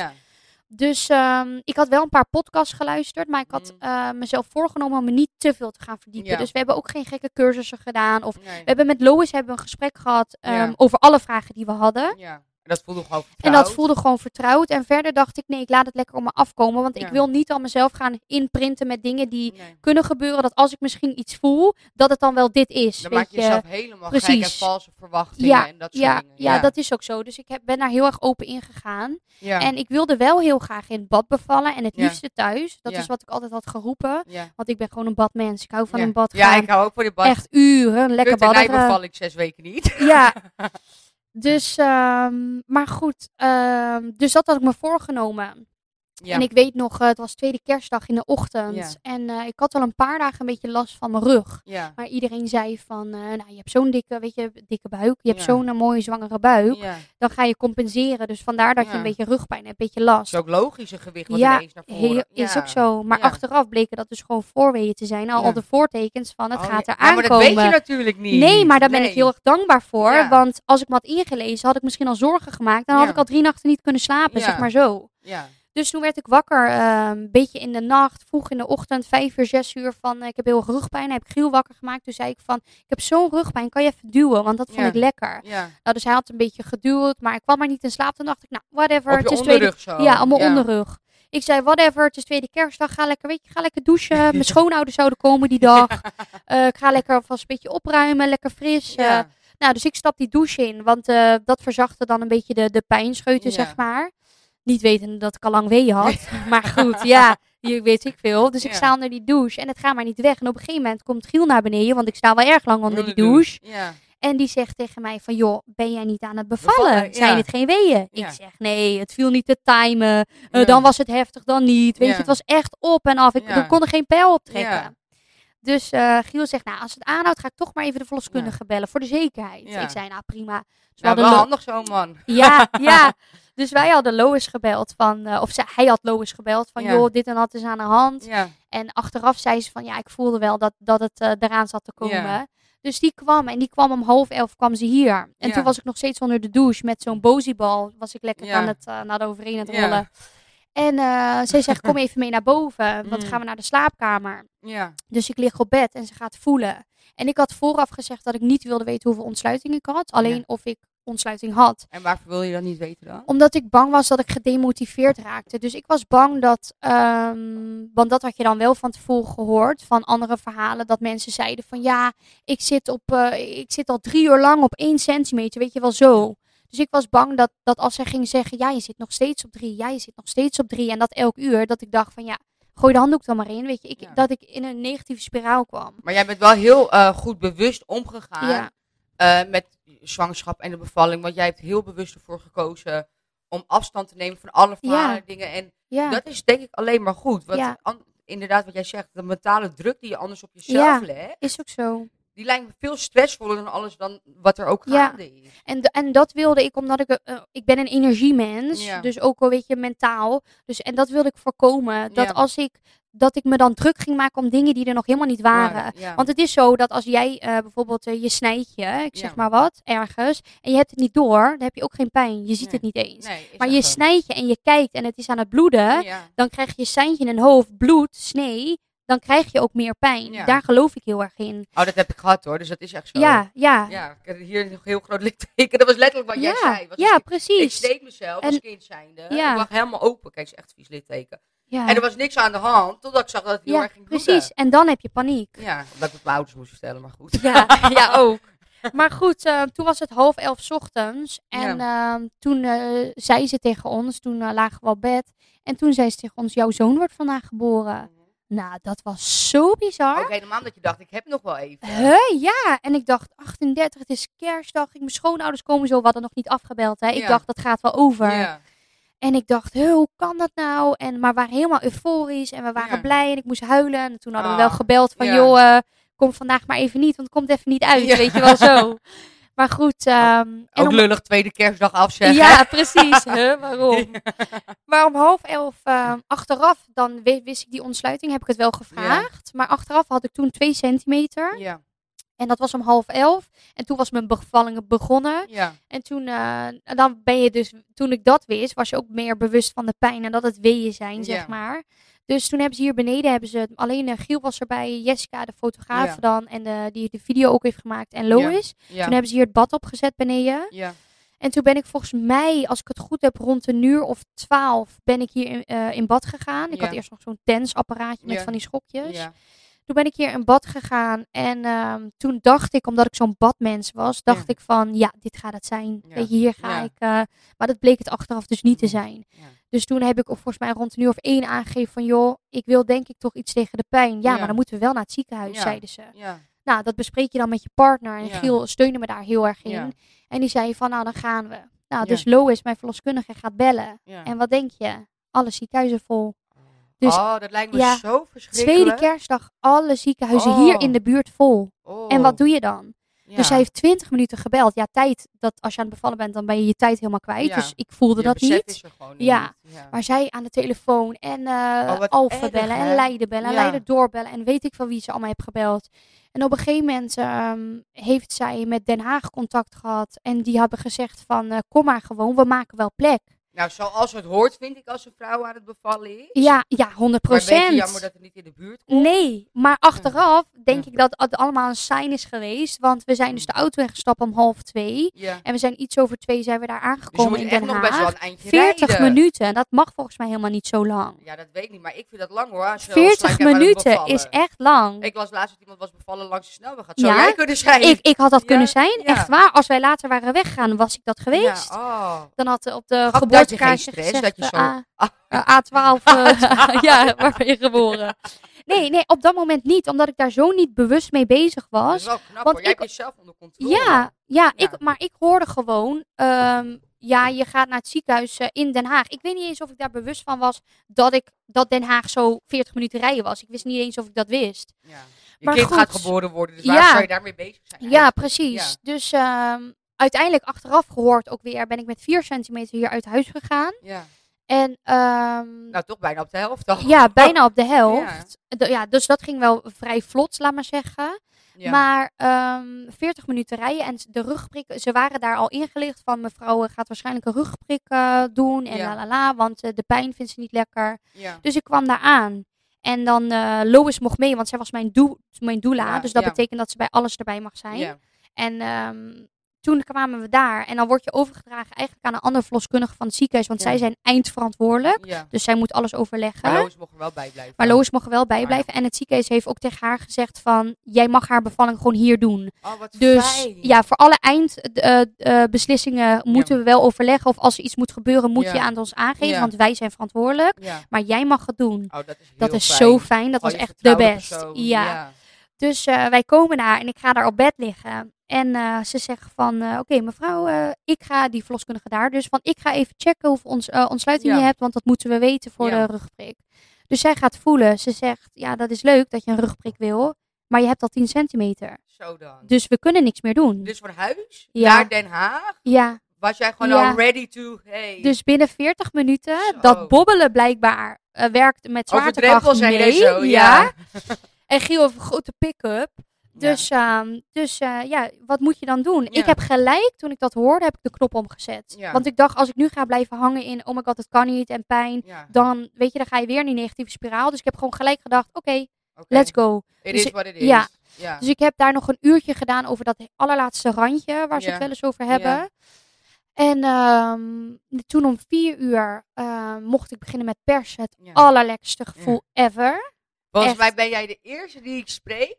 Dus ehm, ik had wel een paar podcasts geluisterd, maar ik had Mm. eh, mezelf voorgenomen om me niet te veel te gaan verdiepen. Ja. Dus we hebben ook geen gekke cursussen gedaan. Of Nee. we hebben met Lois hebben een gesprek gehad ehm, Ja. over alle vragen die we hadden. Ja. En dat voelde gewoon En vertrouwd. dat voelde gewoon vertrouwd. En verder dacht ik, nee, ik laat het lekker om me afkomen. Want Ja. ik wil niet al mezelf gaan inprinten met dingen die Nee. kunnen gebeuren. Dat als ik misschien iets voel, dat het dan wel dit is. Dan weet maak je jezelf helemaal gek en precies. valse verwachtingen Ja, en dat soort ja, dingen. ja, dat is ook zo. Dus ik heb, ben daar heel erg open in gegaan. ja. En ik wilde wel heel graag in het bad bevallen. En het Ja. liefste thuis. Dat Ja. is wat ik altijd had geroepen. ja. Want ik ben gewoon een badmens. Ik hou van ja. een bad Ja, ik hou ook voor de bad. Echt uren, lekker Kut en badderen. beval ik zes weken niet. Ja. *laughs* Dus, ehm, maar goed. ehm, dus dat had ik me voorgenomen. Ja. En ik weet nog, eh, het was tweede kerstdag in de ochtend. Ja. En eh, ik had al een paar dagen een beetje last van mijn rug. ja. Maar iedereen zei van, eh, nou, je hebt zo'n dikke, weet je, dikke buik. Je hebt zo'n mooie zwangere buik. Dan ga je compenseren. Dus vandaar dat je een beetje rugpijn hebt, een beetje Dat last. is ook logisch, een gewicht wat Ja, ineens naar voren. Heel, is ook zo. Maar achteraf bleken dat dus gewoon voorweeën te zijn. Al, al de voortekens van het Oh, gaat er Ja, maar dat weet je aankomen. natuurlijk niet. Nee, maar daar ben ik heel erg dankbaar voor. Want als ik me had ingelezen, had ik misschien al zorgen gemaakt. Dan had ik al drie nachten niet kunnen slapen, zeg maar zo. Ja. Dus toen werd ik wakker, eh, een beetje in de nacht, vroeg in de ochtend, vijf uur, zes uur, van eh, ik heb heel erg rugpijn. Heb ik Giel wakker gemaakt. Toen zei ik van, ik heb zo'n rugpijn, kan je even duwen? Want dat vond Ja. ik lekker. ja. Nou, dus hij had een beetje geduwd, maar ik kwam maar niet in slaap. Toen dacht ik, nou, whatever, Op het is tweede... zo. Ja, op mijn onderrug. Ik zei, whatever, het is tweede kerstdag, ga lekker, weet je, ga lekker douchen. *laughs* Mijn schoonouders zouden komen die dag. Eh, ik ga lekker alvast een beetje opruimen, lekker fris. Ja. nou, dus ik stap die douche in, want dat verzachtte dan een beetje de, de pijnscheuten, zeg maar. Niet wetende dat ik al lang wee had. *laughs* maar goed, ja, je weet ik veel. Dus ik sta onder die douche en het gaat maar niet weg. En op een gegeven moment komt Giel naar beneden, want ik sta wel erg lang onder die douche. Ja. En die zegt tegen mij van, joh, ben jij niet aan het bevallen? Bevallen, Zijn ja. het geen weeën? Ja. Ik zeg, nee, het viel niet te timen. Eh, Ja. Dan was het heftig, dan niet. Weet je, het was echt op en af. Ik er kon er geen pijl op trekken. Dus eh, Giel zegt, nou, als het aanhoudt, ga ik toch maar even de verloskundige bellen. Voor de zekerheid. Ja. Ik zei, nou, prima. Dus we Nou, wel handig zo, man. ja, *laughs* ja. Dus wij hadden Lois gebeld van, eh, of hij had Lois gebeld van, Ja. joh, dit en dat is aan de hand. En achteraf zei ze van, ja, ik voelde wel dat, dat het eh, eraan zat te komen. Dus die kwam en die kwam om half elf kwam ze hier. En toen was ik nog steeds onder de douche met zo'n bozibal. Was ik lekker aan het, naar de overheen aan het rollen. En eh zij zegt, kom *laughs* even mee naar boven, want dan Mm. gaan we naar de slaapkamer. Ja. Dus ik lig op bed en ze gaat voelen. En ik had vooraf gezegd dat ik niet wilde weten hoeveel ontsluiting ik had. Alleen Ja. of ik ontsluiting had En waarvoor wil je dat niet weten dan? omdat ik bang was dat ik gedemotiveerd raakte. Dus ik was bang dat, ehm, want dat had je dan wel van tevoren gehoord van andere verhalen, dat mensen zeiden van ja, ik zit, op, eh, ik zit al drie uur lang op één centimeter, weet je wel zo. Dus ik was bang dat, dat als zij ging zeggen, ja, je zit nog steeds op drie, ja, je zit nog steeds op drie, en dat elk uur, dat ik dacht van ja, gooi de handdoek dan maar in, weet je, ik, Ja. dat ik in een negatieve spiraal kwam. Maar jij bent wel heel eh, goed bewust omgegaan Ja. eh, met zwangerschap en de bevalling. Want jij hebt heel bewust ervoor gekozen om afstand te nemen van alle verhalen en dingen. En Ja, dat is denk ik alleen maar goed. Want Ja. an- inderdaad, wat jij zegt, de mentale druk die je anders op jezelf Ja. legt, is ook zo. Die lijkt me veel stressvoller dan alles dan wat er ook Ja. gaande is. En, en dat wilde ik, omdat ik, eh, ik ben een energiemens, Ja. dus ook wel weet je mentaal. Dus, en dat wilde ik voorkomen, dat Ja. als ik, dat ik me dan druk ging maken om dingen die er nog helemaal niet waren. Ja. Want het is zo dat als jij eh, bijvoorbeeld eh, je snijdt je, ik zeg Ja. maar wat, ergens, en je hebt het niet door, dan heb je ook geen pijn. Je ziet Nee. het niet eens. Nee, maar je snijdt je en je kijkt en het is aan het bloeden, Ja. dan krijg je seintje in een hoofd, bloed, snee, dan krijg je ook meer pijn. Ja. Daar geloof ik heel erg in. Oh, dat heb ik gehad hoor, dus dat is echt zo. Ja, ja. Ja, ik heb hier nog een heel groot litteken. Dat was letterlijk wat jij zei. Was ja, een- ik precies. sneed mezelf En- als kind zijnde. Ja. Ik lag helemaal open. Kijk, het is echt vies litteken. Ja, En er was niks aan de hand, totdat ik zag dat het heel erg ging bloeden. precies. En dan heb je paniek. Ja, omdat ik het mijn ouders moest vertellen, maar goed. Ja, *laughs* ja ook. *laughs* Maar goed, eh, toen was het half elf 's ochtends. En ehm, toen eh, zei ze tegen ons, toen eh, lagen we op bed. En toen zei ze tegen ons, jouw zoon wordt vandaag geboren. Nou, dat was zo bizar. Oké, normaal dat je dacht, ik heb nog wel even. Huh? Ja, en ik dacht 38, het is kerstdag. Ik, mijn schoonouders komen zo, we hadden nog niet afgebeld. Hè. Ik Ja. dacht, dat gaat wel over. Ja. En ik dacht, hoe kan dat nou? En, maar we waren helemaal euforisch en we waren Ja. blij en ik moest huilen. En toen hadden we Ah, wel gebeld van, joh, eh, kom vandaag maar even niet, want het komt even niet uit. Ja. Weet je wel zo. *laughs* Maar goed. ehm, en Ook om- lullig tweede kerstdag afzeggen. Ja, precies. Huh, waarom? *laughs* Maar om half elf ehm, achteraf, dan wi- wist ik die ontsluiting, heb ik het wel gevraagd. Maar achteraf had ik toen twee centimeter. Ja, En dat was om half elf. En toen was mijn bevalling begonnen. ja, En toen, eh, dan ben je dus, toen ik dat wist, was je ook meer bewust van de pijn en dat het weeën zijn, zeg maar. Dus toen hebben ze hier beneden, hebben ze, alleen eh, Giel was erbij, Jessica, de fotograaf Ja. dan, en de, die de video ook heeft gemaakt, en Lois. ja. Toen hebben ze hier het bad opgezet beneden. ja. En toen ben ik volgens mij, als ik het goed heb, rond een uur of twaalf ben ik hier in, eh, in bad gegaan. Ik had eerst nog zo'n tensapparaatje met van die schokjes. Toen ben ik hier in bad gegaan en ehm, toen dacht ik, omdat ik zo'n badmens was, dacht Ja. ik van, ja, dit gaat het zijn. Ja. Weet je, hier ga Ja. ik. eh, maar dat bleek het achteraf dus niet te zijn. Ja. Dus toen heb ik volgens mij rond een uur of één aangegeven van, joh, ik wil denk ik toch iets tegen de pijn. Ja, maar dan moeten we wel naar het ziekenhuis, zeiden ze. Nou, dat bespreek je dan met je partner. En. Giel steunde me daar heel erg in. En die zei van, nou, dan gaan we. Nou, dus Lois, mijn verloskundige, gaat bellen. En wat denk je? Alle ziekenhuizen vol. Dus oh, dat lijkt me ja, zo verschrikkelijk. Tweede kerstdag, alle ziekenhuizen Oh. hier in de buurt vol. Oh. En wat doe je dan? Ja. Dus hij heeft 20 minuten gebeld. Ja, tijd, dat als je aan het bevallen bent, dan ben je je tijd helemaal kwijt. Ja. Dus ik voelde Je dat niet. is er gewoon niet. Ja. ja. Maar zij aan de telefoon en eh Oh, erg, bellen en Leiden bellen en. Leiden doorbellen. En weet ik van wie ze allemaal heeft gebeld. En op een gegeven moment ehm, heeft zij met Den Haag contact gehad. En die hebben gezegd van eh, kom maar gewoon, we maken wel plek. Nou, zoals het hoort, vind ik, als een vrouw aan het bevallen is. Ja, ja, 100% Maar een beetje jammer dat het niet in de buurt komt. Nee, maar achteraf denk Ja. ik dat het allemaal een sign is geweest. Want we zijn dus de auto ingestapt om half twee. Ja. En we zijn iets over twee zijn we daar Dus aangekomen moet in echt Den nog best wel Haag. een eindje 40 rijden. minuten, dat mag volgens mij helemaal niet zo lang. Ja, dat weet ik niet, maar ik vind dat lang hoor. Als je al 40 sluit jij maar aan het minuten is echt lang. Ik las laatst dat iemand was bevallen langs de snelweg. Had zo Ja? jij kunnen zijn. Ik, ik had dat kunnen zijn, echt waar. Als wij later waren weggegaan, was ik dat geweest. Ja, oh. Dan had er op de Gaf dat je geen stress, dat je zo- *laughs* eh, A- eh, *laughs* A12, eh, *laughs* ja, waar ben je geboren? Nee, nee, op dat moment niet, omdat ik daar zo niet bewust mee bezig Dat was. is wel knap want hoor. Jij ik- hebt jezelf onder controle. Ja, ja, Ja. Ik, maar ik hoorde gewoon, ehm, ja, je gaat naar het ziekenhuis eh, in Den Haag. Ik weet niet eens of ik daar bewust van was dat, ik, dat Den Haag zo 40 minuten rijden was. Ik wist niet eens of ik dat wist. Ja. Je Maar kind goed. gaat geboren worden, dus waar Ja. zou je daarmee bezig zijn? Ja, precies. Ja. Dus ehm, uiteindelijk achteraf gehoord ook weer, ben ik met 4 centimeter hier uit huis gegaan. Ja. En ehm, Nou, toch bijna op de helft dan. ja, bijna *laughs* op de helft. Ja. ja, dus dat ging wel vrij vlot, laat maar zeggen. Ja. Maar ehm 40 minuten rijden en de rugprik, ze waren daar al ingelicht van mevrouw eh, gaat waarschijnlijk een rugprik eh, doen en Ja. la la la, want eh, de pijn vindt ze niet lekker. ja. Dus ik kwam daar aan. En dan eh Lois mocht mee, want zij was mijn, doe, mijn doula. Dus dat betekent dat ze bij alles erbij mag zijn. Ja. En ehm, toen kwamen we daar. En dan word je overgedragen eigenlijk aan een andere verloskundige van het ziekenhuis. Want Ja. zij zijn eindverantwoordelijk. ja. Dus zij moet alles overleggen. Maar Lois mocht er wel bij blijven. Maar Lois mocht er wel bijblijven. En het ziekenhuis heeft ook tegen haar gezegd van... Jij mag haar bevalling gewoon hier doen. Oh, wat Dus fijn. ja, voor alle eindbeslissingen moeten we wel overleggen. Of als er iets moet gebeuren, moet je aan ons aangeven. Want wij zijn verantwoordelijk. Maar jij mag het doen. Oh, dat is heel Dat is fijn. zo fijn. Dat was echt de best. ja. Dus eh, wij komen daar en ik ga daar op bed liggen. En eh, ze zeggen van, eh, oké mevrouw, eh, ik ga, die verloskundige daar dus, van ik ga even checken hoeveel ons, ontsluiting Ja. je hebt, want dat moeten we weten voor Ja. de rugprik. Dus zij gaat voelen. Ze zegt, ja dat is leuk dat je een rugprik wil, maar je hebt al 10 centimeter. Zo dan. Dus we kunnen niks meer doen. Dus van huis Ja. naar Den Haag ja, was jij gewoon al ready to... Hey. dus binnen 40 minuten, Zo. dat bobbelen blijkbaar werkt met Over zwaartekracht mee. en zo, ja. ja. En Giel heeft een grote pick-up. Dus, ehm, dus eh, ja, wat moet je dan doen? Ja. Ik heb gelijk, toen ik dat hoorde, heb ik de knop omgezet. Ja. Want ik dacht, als ik nu ga blijven hangen in, oh my god, het kan niet en pijn, Ja. dan, weet je, dan ga je weer in die negatieve spiraal. Dus ik heb gewoon gelijk gedacht, oké, let's go. It Dus is what it is. ja. ja. Dus ik heb daar nog een uurtje gedaan over dat allerlaatste randje, waar ze Ja. het wel eens over hebben. Ja. En ehm, toen om vier uur ehm, mocht ik beginnen met persen. Het Ja. allerlekkerste gevoel ever. Volgens echt. mij ben jij de eerste die ik spreek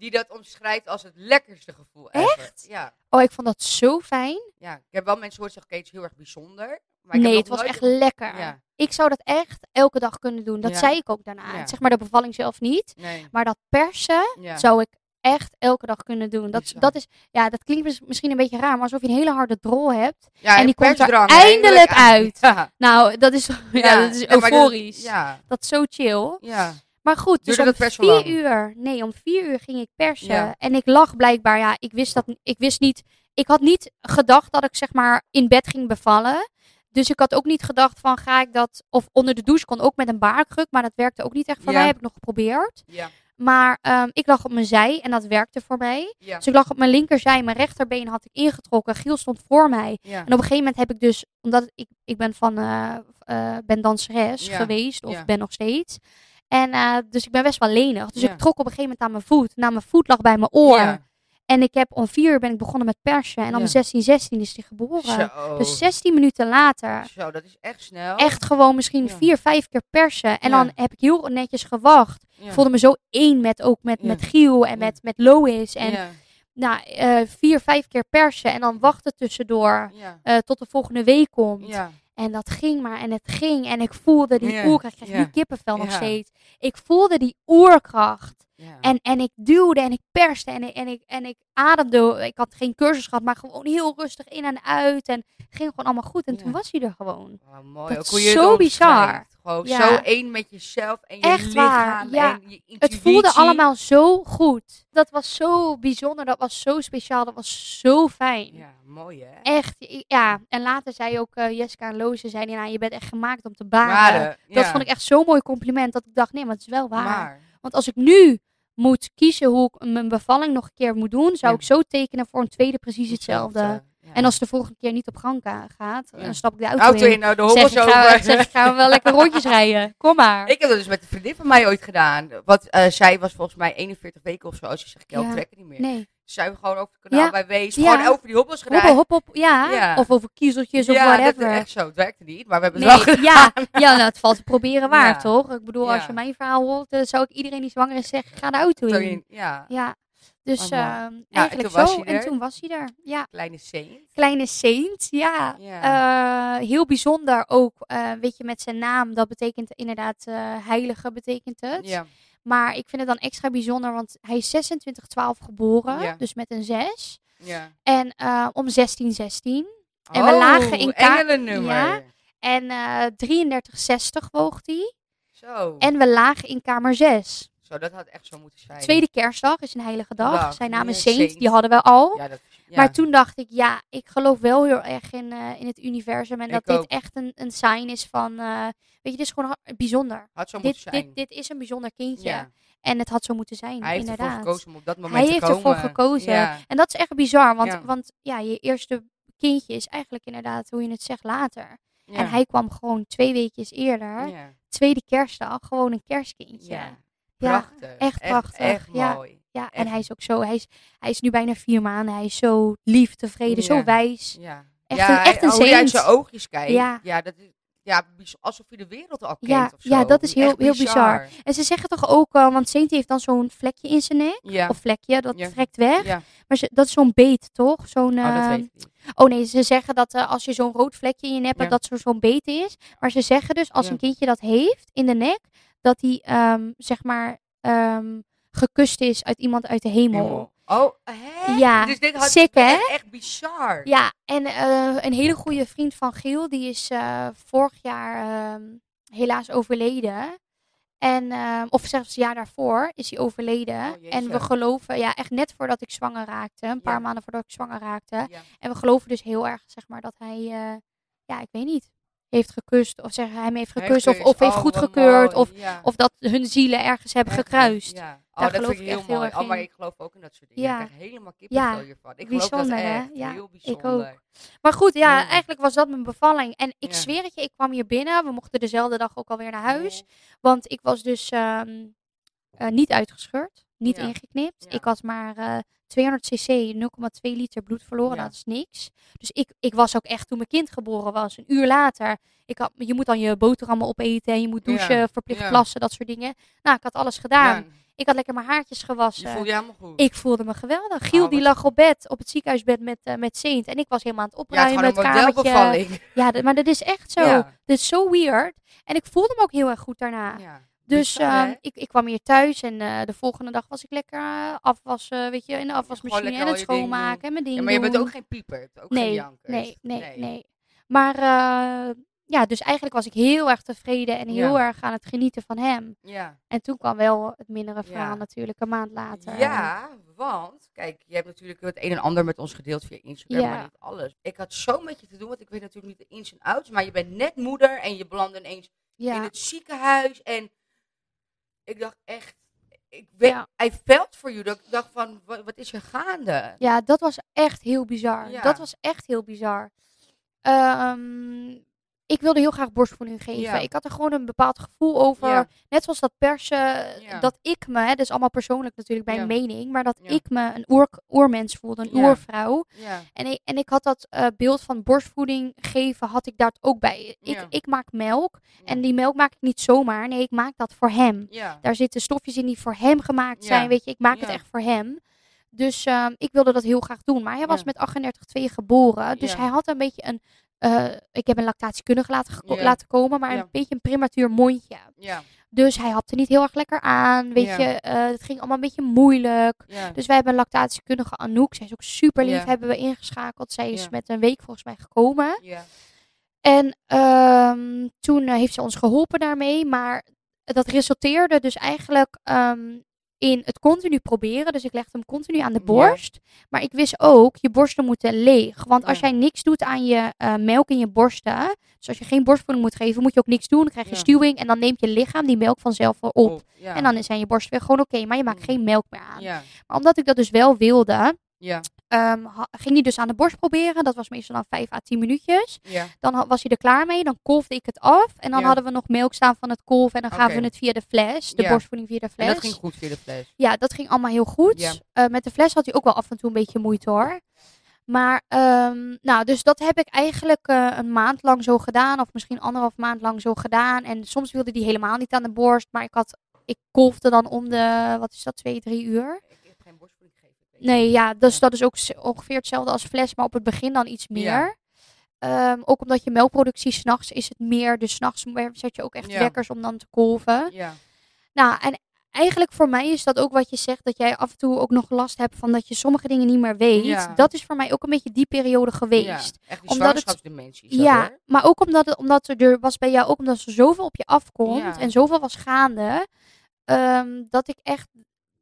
die dat omschrijft als het lekkerste gevoel ever. Echt? Ja. Oh, ik vond dat zo fijn. ja. Ik heb wel mensen gehoord zeggen, is heel erg bijzonder. Maar ik nee, het was echt lekker. Ja. Ik zou dat echt elke dag kunnen doen. Dat Ja. zei ik ook daarna. Ja. Zeg maar de bevalling zelf niet. Nee. Maar dat persen zou ik echt elke dag kunnen doen. Dat, Bizar. dat is, ja, dat klinkt mis- misschien een beetje raar, maar alsof je een hele harde drol hebt. Ja, en die komt er eindelijk uit. *laughs* Ja. Nou, dat is, *laughs* ja, dat is dat- euforisch. Ja, Dat is zo chill. ja. Maar goed, dus om vier uur, nee, om vier uur ging ik persen. Ja. En ik lag blijkbaar, ja, ik wist dat, ik wist niet, ik had niet gedacht dat ik zeg maar in bed ging bevallen. Dus ik had ook niet gedacht van ga ik dat, of onder de douche kon ook met een baarkruk, maar dat werkte ook niet echt voor Ja. mij, heb ik nog geprobeerd. Ja, Maar ehm, ik lag op mijn zij en dat werkte voor mij. ja, Dus ik lag op mijn linkerzij, mijn rechterbeen had ik ingetrokken, Giel stond voor mij. ja. En op een gegeven moment heb ik dus, omdat ik, ik ben van, eh, eh, ben danseres Ja, geweest, of ben nog steeds. En eh, dus ik ben best wel lenig. Dus Ja. ik trok op een gegeven moment aan mijn voet. Nou, mijn voet lag bij mijn oor. Ja. En ik heb om vier uur ben ik begonnen met persen. En om Ja. 16, 16 is hij geboren. Zo. Dus 16 minuten later. Zo, dat is echt snel. Echt gewoon misschien vier, vijf keer persen. En dan heb ik heel netjes gewacht. Ik voelde me zo één met ook met, met Giel en met, met Lois. En nou, eh, vier, vijf keer persen. En dan wachten tussendoor Ja. eh, tot de volgende week komt. Ja. En dat ging maar en het ging. En ik voelde die Ja, oerkracht. Ik krijg ja, nu kippenvel nog steeds. Ik voelde die oerkracht. Ja. En, en ik duwde en ik perste en ik, en, ik, en ik ademde. Ik had geen cursus gehad, maar gewoon heel rustig in en uit. En het ging gewoon allemaal goed. En toen was hij er gewoon. Oh, mooi. Dat is zo bizar. Gewoon Ja. zo één met jezelf en je Echt lichaam waar, ja. en je Het voelde allemaal zo goed. Dat was zo bijzonder. Dat was zo speciaal. Dat was zo fijn. Ja, mooi hè? Echt, ja. En later zei ook eh, Jessica en Loze, zeiden, nou, je bent echt gemaakt om te baren. Dat vond ik echt zo'n mooi compliment. Dat ik dacht, nee, maar het is wel waar. Maar, Want als ik nu moet kiezen hoe ik mijn bevalling nog een keer moet doen, zou Ja. ik zo tekenen voor een tweede precies hetzelfde. Ja. En als de volgende keer niet op gang gaat, Ja. dan stap ik de auto, auto in. in, nou de Zeg hobbels ik, ga, over. zeg ik, gaan we wel *laughs* lekker rondjes rijden. Kom maar. Ik heb dat dus met een vriendin van mij ooit gedaan. Want eh, zij was volgens mij 41 weken of zo. Als je zegt, ik Ja. trekken niet meer. nee. Zijn we gewoon over het kanaal Ja. bij Wees. Ja. Gewoon over die hobbels gedaan. Hop, op. Ja. Ja. Of over kiezeltjes of ja, whatever. dat is echt zo. Het werkte niet, maar we hebben het wel gedaan. ja, ja, nou, het valt te proberen waar, Ja. toch? Ik bedoel, Ja. als je mijn verhaal hoort, dan zou ik iedereen die zwanger is zeggen, ga de auto in. Ja, Ja, dus Oh, mooi. ehm, en eigenlijk zo. En er. toen was hij er. Ja, kleine saint. kleine saint, ja. Ja. Eh, heel bijzonder ook, eh, weet je, met zijn naam. Dat betekent inderdaad, eh, heilige betekent het. Ja. Maar ik vind het dan extra bijzonder, want hij is 26-12 geboren, Ja. dus met een 6. ja. En om 16-16. En we lagen in ka- Oh, engelennummer. Ja. En eh 33,60 woog hij. Zo. En we lagen in kamer 6. Zo, dat had echt zo moeten zijn. Tweede kerstdag is een heilige dag. Dag, Zijn naam is ja, Saint, die hadden we al. Ja, dat, ja. Maar toen dacht ik, ja, ik geloof wel heel erg in, eh, in het universum. En Ik dat dit ook. echt echt een, een sign is van, eh, weet je, dit is gewoon bijzonder. had zo moeten Dit, zijn. dit, dit is een bijzonder kindje. ja. En het had zo moeten zijn, Hij heeft ervoor inderdaad. gekozen om op dat moment Hij te heeft komen. ervoor gekozen. En dat is echt bizar, want Ja. want, ja, je eerste kindje is eigenlijk inderdaad, hoe je het zegt, later. Ja. En hij kwam gewoon twee weekjes eerder, Ja. tweede kerstdag, gewoon een kerstkindje. Ja. Ja, Prachtig. echt prachtig. Echt, Ja. mooi. Ja, en Echt. hij is ook zo, hij is, hij is nu bijna vier maanden, hij is zo lief, tevreden, zo wijs. Ja. Echt ja, een- echt een hoe hij uit zijn oogjes kijkt. Ja. Ja. dat is ja, alsof je de wereld al kent Ja, of zo. ja, dat is heel- Echt heel bizar. En ze zeggen toch ook, want Saint heeft dan zo'n vlekje in zijn nek, Ja. of vlekje, dat Ja. trekt weg. ja. Maar ze, dat is zo'n beet, toch? Zo'n, Oh, dat eh, weet ik niet. Oh nee, ze zeggen dat eh, als je zo'n rood vlekje in je nek hebt, dat zo zo'n beet is. Maar ze zeggen dus als een kindje dat heeft in de nek, dat hij ehm, zeg maar ehm, gekust is uit iemand uit de hemel. Hemel. Oh, hè? Ja, Dus dit had sick, hè? Echt, bizar. Ja, en eh, een hele goede vriend van Giel, die is eh, vorig jaar ehm, helaas overleden. En, of zelfs het jaar daarvoor is hij overleden. Oh, en we geloven, ja, echt net voordat ik zwanger raakte, een paar Ja. maanden voordat ik zwanger raakte. Ja. En we geloven dus heel erg, zeg maar, dat hij, eh, ja, ik weet niet, heeft gekust. Of zeg, hij me heeft gekust. Of, of heeft Oh, goedgekeurd. mooi. Of, Ja. of dat hun zielen ergens hebben Echt, gekruist. Ja. Daar Oh, dat geloof vind ik echt heel heel mooi. erg Oh, maar in. ik geloof ook in dat soort dingen. Ja. Ik krijg helemaal kippenvel Ja, hiervan. Ik geloof dat bijzonder, hè? echt. Ja, heel ik ook. bijzonder. Maar goed, ja, eigenlijk was dat mijn bevalling. En ik zweer het je, ik kwam hier binnen. We mochten dezelfde dag ook alweer naar huis. Oh. Want ik was dus ehm, eh, niet uitgescheurd, niet Ja. ingeknipt. Ja. Ik had maar eh 200 cc, 0,2 liter bloed verloren. Ja. Dat is niks. Dus ik, ik was ook echt toen mijn kind geboren was, een uur later. Ik had, je moet dan je boterhammen opeten en je moet douchen, Ja. verplicht Ja. plassen, dat soort dingen. Nou, ik had alles gedaan. Ja, Ik had lekker mijn haartjes je gewassen. voelt je helemaal goed. Ik voelde me geweldig. Giel Oh, die lag op bed, op het ziekenhuisbed met, eh met Saint. En ik was helemaal aan het ja, opruimen, gewoon het, kamertje. Ja, dat- maar dat is echt zo. Ja. Dit is zo weird. En ik voelde me ook heel erg goed daarna. Ja. Dus Bizar, hè? ehm, ik, ik kwam hier thuis en eh, de volgende dag was ik lekker eh, afwassen, weet je, in de afwasmachine en het schoonmaken en mijn ding Ja, maar je bent ook geen piepert, ook geen nee, janker. nee, nee, nee, Maar eh, ja, dus eigenlijk was ik heel erg tevreden en heel Ja. erg aan het genieten van hem. Ja. En toen kwam wel het mindere verhaal Ja. natuurlijk, een maand later. Ja, want kijk, je hebt natuurlijk het een en ander met ons gedeeld via Instagram, maar niet alles. Ik had zo met je te doen, want ik weet natuurlijk niet de ins en outs, maar je bent net moeder en je belandt ineens in het ziekenhuis en ik dacht echt, ik weet, Ja. I felt for you. Dat ik dacht van, wat, wat is er gaande? Ja, dat was echt heel bizar. Ja. Dat was echt heel bizar. Ehm, ik wilde heel graag borstvoeding geven. Ja. Ik had er gewoon een bepaald gevoel over. Ja. Net zoals dat persen, Ja. dat ik me, hè, dat is allemaal persoonlijk natuurlijk mijn Ja. mening, maar dat ik me een oer, oermens voelde, een oervrouw. En ik, en ik had dat eh, beeld van borstvoeding geven, had ik daar ook bij. Ik, ik maak melk en die melk maak ik niet zomaar. Nee, ik maak dat voor hem. Daar zitten stofjes in die voor hem gemaakt zijn. Weet je, ik maak het echt voor hem. Dus ehm, ik wilde dat heel graag doen. Maar hij was Ja. met 38,2 geboren. Dus Ja. hij had een beetje een. Eh, ik heb een lactatiekundige laten, laten komen, maar een beetje een prematuur mondje. Dus hij hapte niet heel erg lekker aan. Weet je, eh, het ging allemaal een beetje moeilijk. Dus wij hebben een lactatiekundige Anouk. Zij is ook super lief. Hebben we ingeschakeld. Zij is met een week volgens mij gekomen. En ehm, toen eh, heeft ze ons geholpen daarmee. Maar dat resulteerde dus eigenlijk ehm, in het continu proberen. Dus ik legde hem continu aan de Ja. borst. Maar ik wist ook, je borsten moeten leeg. Want als Ja. jij niks doet aan je eh, melk in je borsten. Dus als je geen borstvoeding moet geven, moet je ook niks doen. Dan krijg je Ja. stuwing. En dan neemt je lichaam die melk vanzelf op. Op. En dan zijn je borsten weer gewoon oké. maar je maakt Mm. geen melk meer aan. Maar omdat ik dat dus wel wilde, ehm, ging hij dus aan de borst proberen. Dat was meestal dan 5 à 10 minuutjes. ja. Dan was hij er klaar mee. Dan kolfde ik het af. En dan Ja. hadden we nog melk staan van het kolf. En dan gaven we het via de fles. De Ja. borstvoeding via de fles. En dat ging goed via de fles. Ja, dat ging allemaal heel goed. Eh, met de fles had hij ook wel af en toe een beetje moeite hoor. Maar, ehm, nou, dus dat heb ik eigenlijk eh, een maand lang zo gedaan. Of misschien anderhalf maand lang zo gedaan. En soms wilde die helemaal niet aan de borst. Maar ik had, ik kolfde dan om de, wat is dat, twee, drie uur. Ik heb geen borstvoeding gegeven. ik weet Nee, niet. ja, dus Ja. dat is ook ongeveer hetzelfde als fles, maar op het begin dan iets meer. Ja. Ehm, ook omdat je melkproductie s'nachts is het meer. Dus s'nachts zet je ook echt Ja. wekkers om dan te kolven. Ja, Nou, en eigenlijk voor mij is dat ook wat je zegt, dat jij af en toe ook nog last hebt van dat je sommige dingen niet meer weet. Ja. Dat is voor mij ook een beetje die periode ja. geweest. Echt die Omdat het- Ja, hoor. maar ook omdat, het, omdat er, er was bij jou ook omdat er zoveel op je afkomt Ja. en zoveel was gaande, ehm, dat ik echt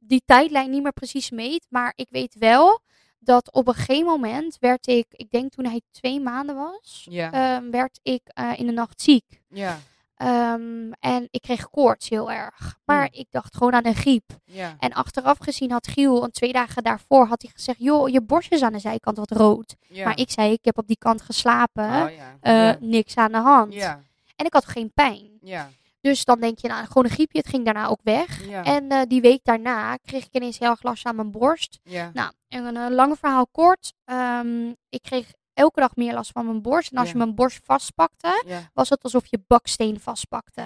die tijdlijn niet meer precies meet. Maar ik weet wel dat op een gegeven moment werd ik, ik denk toen hij twee maanden was, Ja, ehm, werd ik eh, in de nacht ziek. ja, Ehm, en ik kreeg koorts heel erg. Maar Hmm. ik dacht gewoon aan een griep. ja. En achteraf gezien had Giel, een twee dagen daarvoor, had hij gezegd: joh, je borst is aan de zijkant wat rood. ja. Maar ik zei: ik heb op die kant geslapen. Oh, ja. eh. Niks aan de hand. Ja, En ik had geen pijn. Dus dan denk je, nou, gewoon een griepje. Het ging daarna ook weg. ja. En eh, die week daarna kreeg ik ineens heel erg last aan mijn borst. ja. Nou, en een eh, lang verhaal kort. ehm, ik kreeg elke dag meer last van mijn borst. En als Ja. je mijn borst vastpakte, was het alsof je baksteen vastpakte.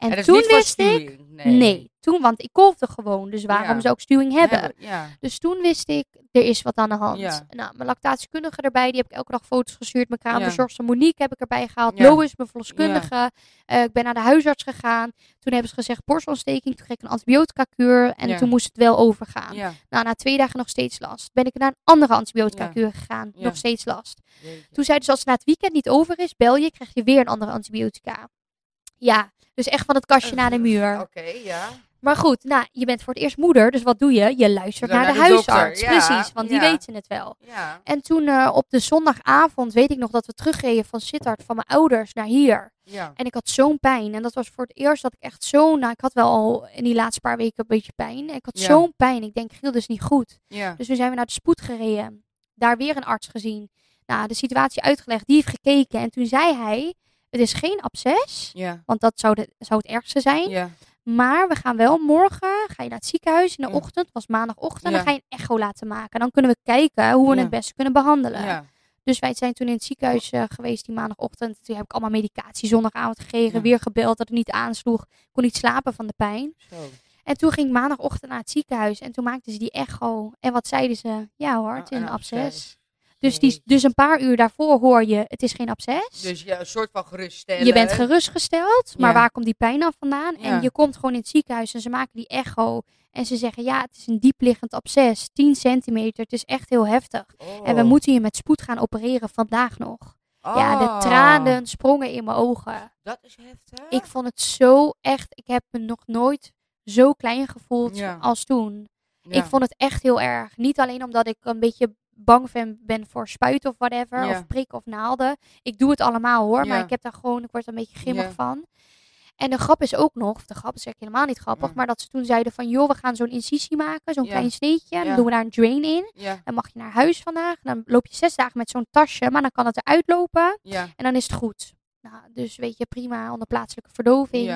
En, toen wist ik... Nee. Nee. toen, want ik kolfde gewoon. Dus waarom Ja. zou ik stuwing hebben? Ja, Dus toen wist ik, er is wat aan de hand. Nou, mijn lactatiekundige erbij, die heb ik elke dag foto's gestuurd. Mijn kraamverzorgster Monique heb ik erbij gehaald. Lois, mijn verloskundige. Eh, ik ben naar de huisarts gegaan. Toen hebben ze gezegd borstontsteking. Toen kreeg ik een antibiotica-kuur. En Ja. toen moest het wel overgaan. Nou, na twee dagen nog steeds last. Ben ik naar een andere antibiotica-kuur gegaan. Ja. Nog steeds last. Jeetje. Toen zeiden ze, als het na het weekend niet over is, bel je, krijg je weer een andere antibiotica. Ja, dus echt van het kastje naar de muur. Oké, ja. Maar goed, nou, je bent voor het eerst moeder, dus wat doe je? Je luistert naar, naar de, huisarts. ja, Precies, want die weten het wel. Ja, En toen eh, op de zondagavond weet ik nog dat we terugreden van Sittard, van mijn ouders naar hier. ja. En ik had zo'n pijn. En dat was voor het eerst dat ik echt zo... Nou, ik had wel al in die laatste paar weken een beetje pijn. En ik had zo'n pijn. Ik denk, Giel, dat is niet goed. Ja, Dus toen zijn we naar de spoed gereden. Daar weer een arts gezien. Nou, de situatie uitgelegd. Die heeft gekeken. En toen zei hij, het is geen absces. ja, Want dat zou, de, zou het ergste zijn. ja, Maar we gaan wel morgen, ga je naar het ziekenhuis in de Ja. ochtend, was maandagochtend, dan ga je een echo laten maken. Dan kunnen we kijken hoe we het beste kunnen behandelen. Ja. Dus wij zijn toen in het ziekenhuis eh, geweest die maandagochtend. Toen heb ik allemaal medicatie zondagavond gekregen, weer gebeld dat het niet aansloeg. Ik kon niet slapen van de pijn. Zo. En toen ging ik maandagochtend naar het ziekenhuis en toen maakten ze die echo. En wat zeiden ze? Ja hoor, het is een een absces. Dus, die, Jeetje. dus een paar uur daarvoor hoor je, het is geen absces. Dus ja, een soort van geruststellen. Je bent gerustgesteld, maar Ja. waar komt die pijn dan vandaan? Ja. En je komt gewoon in het ziekenhuis en ze maken die echo. En ze zeggen, ja, het is een diepliggend absces, 10 centimeter. Het is echt heel heftig. En we Oh. moeten je met spoed gaan opereren vandaag nog. Ja, de Oh. tranen sprongen in mijn ogen. Dat is heftig. Ik vond het zo echt, ik heb me nog nooit zo klein gevoeld Ja. als toen. Ik vond het echt heel erg. Niet alleen omdat ik een beetje bang ben, ben voor spuiten of whatever, Ja. of prikken of naalden. Ik doe het allemaal hoor, maar ik heb daar gewoon, ik word er een beetje grimmig van. En de grap is ook nog, of de grap is eigenlijk helemaal niet grappig, Ja. maar dat ze toen zeiden van, joh, we gaan zo'n incisie maken, zo'n Ja. klein sneetje. Dan Ja. doen we daar een drain in. Dan mag je naar huis vandaag. Dan loop je zes dagen met zo'n tasje, maar dan kan het eruit lopen en dan is het goed. Nou, dus weet je, prima, onder plaatselijke verdoving.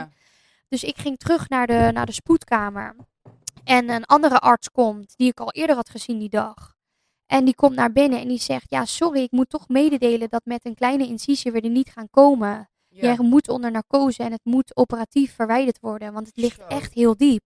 Dus ik ging terug naar de, naar de spoedkamer. En een andere arts komt, die ik al eerder had gezien die dag. En die komt naar binnen en die zegt: Ja, sorry, ik moet toch mededelen dat met een kleine incisie we er niet gaan komen. ja. Jij moet onder narcose en het moet operatief verwijderd worden, want het ligt Zo. echt heel diep.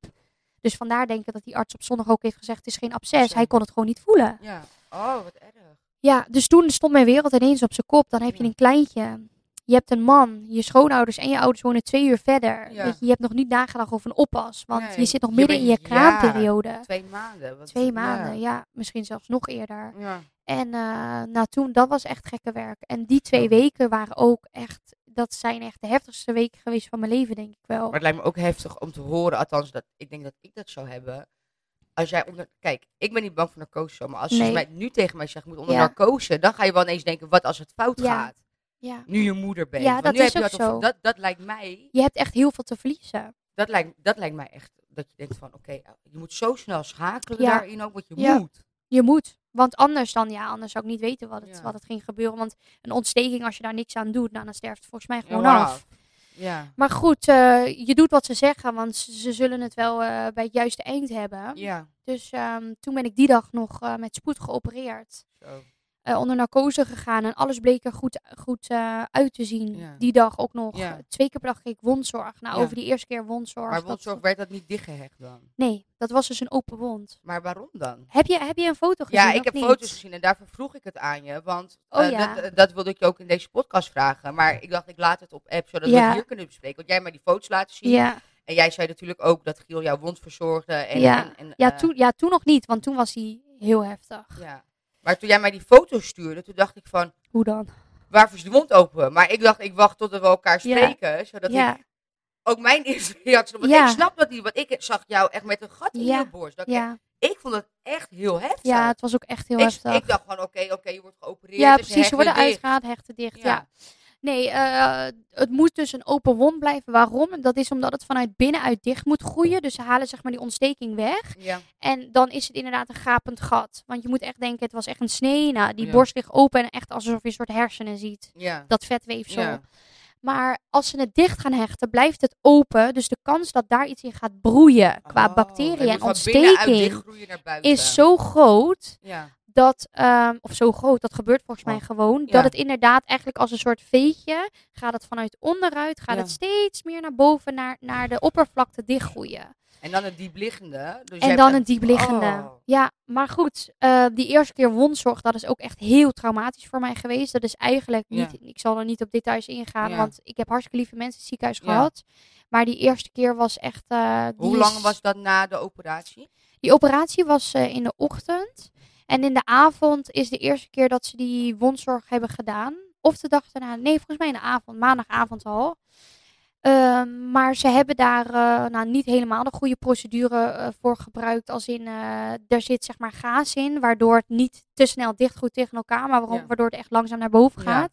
Dus vandaar denk ik dat die arts op zondag ook heeft gezegd: Het is geen absces. Hij kon het gewoon niet voelen. Ja. Oh, wat erg. Ja, dus toen stond mijn wereld ineens op zijn kop. Dan heb je een kleintje. Je hebt een man, je schoonouders en je ouders wonen twee uur verder. Ja. Weet je, je hebt nog niet nagedacht over een oppas. Want Nee, je zit nog je midden in je ja. kraamperiode. Twee maanden. Wat, Twee maanden, ja. Misschien zelfs nog eerder. Ja. En eh, nou toen, dat was echt gekke werk. En die twee Ja. weken waren ook echt, dat zijn echt de heftigste weken geweest van mijn leven, denk ik wel. Maar het lijkt me ook heftig om te horen, althans, dat ik denk dat ik dat zou hebben. Als jij onder. Kijk, ik ben niet bang voor narcose, maar als Nee. ze mij nu tegen mij zegt, je moet onder Ja. narcose, dan ga je wel ineens denken, wat als het fout Ja. gaat? Ja. Nu je moeder bent. Ja, Want dat nu is heb je ook dat, zo. Dat, dat lijkt mij, Je hebt echt heel veel te verliezen. dat lijkt, dat lijkt mij echt, dat je denkt van, oké, je moet zo snel schakelen Ja. daarin ook, want je Ja. moet. Je moet. Want anders dan, ja, anders zou ik niet weten wat het, Ja. wat het ging gebeuren. Want een ontsteking, als je daar niks aan doet, nou, dan sterft het volgens mij gewoon af. Ja. Maar goed, eh, je doet wat ze zeggen, want ze, ze zullen het wel eh, bij het juiste eind hebben. Ja. Dus ehm, toen ben ik die dag nog eh, met spoed geopereerd. Zo. Eh, onder narcose gegaan en alles bleek er goed, goed eh, uit te zien. Ja. Die dag ook nog. Ja. Twee keer per dag kreeg ik wondzorg. Nou, Ja. over die eerste keer wondzorg. Maar dat- wondzorg werd dat niet dichtgehecht dan? Nee, dat was dus een open wond. Maar waarom dan? Heb je, heb je een foto gezien? Ja, ik heb niet? foto's gezien en daarvoor vroeg ik het aan je. Want Oh eh, dat, dat wilde ik je ook in deze podcast vragen. Maar ik dacht, ik laat het op app, zodat we het hier kunnen bespreken. Want jij mij die foto's laten zien. Ja, En jij zei natuurlijk ook dat Giel jouw wond verzorgde. En, Ja. en, en, ja, toen, ja, toen nog niet, want toen was hij heel heftig. ja. Maar toen jij mij die foto's stuurde, toen dacht ik van, Hoe dan? waarvoor is die wond open? Maar ik dacht, ik wacht tot we elkaar Ja. spreken. Zodat Ja, ik ook mijn *laughs* eerste reactie... Want Ja. ik snap dat niet, want ik zag jou echt met een gat in je borst. Dat ik, ja, ik vond het echt heel heftig. ja, het was ook echt heel ik, heftig. ik dacht gewoon, oké, oké, je wordt geopereerd. ja, precies. Worden dicht. uitgehaald, hechten dicht. Ja. Nee, eh, het moet dus een open wond blijven. Waarom? Dat is omdat het vanuit binnenuit dicht moet groeien. Dus ze halen zeg maar die ontsteking weg. Ja. En dan is het inderdaad een gapend gat. Want je moet echt denken, het was echt een snee. Nou, die Ja. borst ligt open en echt alsof je een soort hersenen ziet. Ja. Dat vetweefsel. Ja. Maar als ze het dicht gaan hechten, blijft het open. Dus de kans dat daar iets in gaat broeien qua Oh, bacteriën en ontsteking is zo groot Ja. Dat, ehm, of zo groot, dat gebeurt volgens mij Oh. gewoon, Ja. dat het inderdaad eigenlijk als een soort veetje gaat het vanuit onderuit, gaat Ja. het steeds meer naar boven, naar, naar de oppervlakte dichtgroeien. En dan een diepliggende. Dus en dan een diepliggende. Oh. Ja, maar goed, eh, die eerste keer wondzorg, dat is ook echt heel traumatisch voor mij geweest. Dat is eigenlijk Ja. niet, ik zal er niet op details ingaan, want ik heb hartstikke lieve mensen in het ziekenhuis gehad. Maar die eerste keer was echt... eh, Hoe lang was dat na de operatie? Die operatie was eh, in de ochtend. En in de avond is de eerste keer dat ze die wondzorg hebben gedaan. Of de dag daarna. Nee, volgens mij in de avond. Maandagavond al. Ehm, maar ze hebben daar eh, nou, niet helemaal de goede procedure eh, voor gebruikt. Als in, eh er zit zeg maar gaas in. Waardoor het niet te snel dichtgroeit tegen elkaar. Maar waarom, Ja. waardoor het echt langzaam naar boven Ja.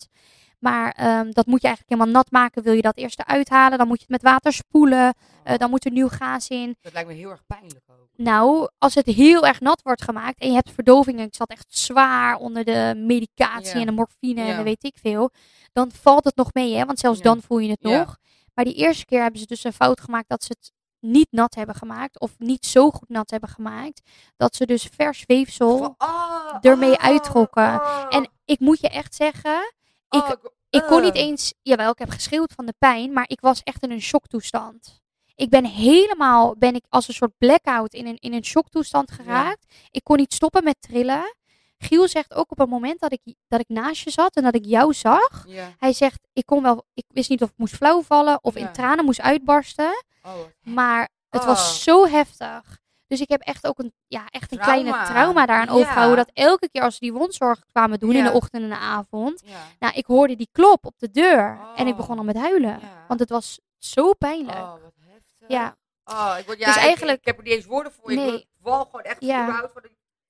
Maar ehm, dat moet je eigenlijk helemaal nat maken. Wil je dat eerst eruit halen. Dan moet je het met water spoelen. Eh, dan moet er nieuw gaas in. Dat lijkt me heel erg pijnlijk ook. Nou, als het heel erg nat wordt gemaakt en je hebt verdoving en ik zat echt zwaar onder de medicatie Ja. en de morfine en de weet ik veel, dan valt het nog mee, hè? Want zelfs Ja. dan voel je het nog. Maar die eerste keer hebben ze dus een fout gemaakt dat ze het niet nat hebben gemaakt. Of niet zo goed nat hebben gemaakt. Dat ze dus vers weefsel ah, ermee ah, uittrokken. ah, En ik moet je echt zeggen, ik- ah, ik kon niet eh. eens, jawel, ik heb geschreeuwd van de pijn, maar ik was echt in een shocktoestand. Ik ben helemaal, ben ik als een soort blackout in een, in een shocktoestand geraakt. Ik kon niet stoppen met trillen. Giel zegt ook op het moment dat ik, dat ik naast je zat en dat ik jou zag. Ja. Hij zegt, ik kon wel, ik wist niet of ik moest flauw vallen of Ja. in tranen moest uitbarsten. Oh, Maar het Oh. was zo heftig. Dus ik heb echt ook een, ja, echt een kleine Trauma. trauma daaraan overgehouden. Dat elke keer als ze die wondzorg kwamen doen in de ochtend en de avond. Nou, ik hoorde die klop op de deur. En ik Oh. begon al met huilen. Want het was zo pijnlijk. Oh, wat heftig. Ja. Oh, ik, word, ja Dus ik- eigenlijk- Ik, heb er niet eens woorden voor. Ik Nee. word val gewoon echt Ja. van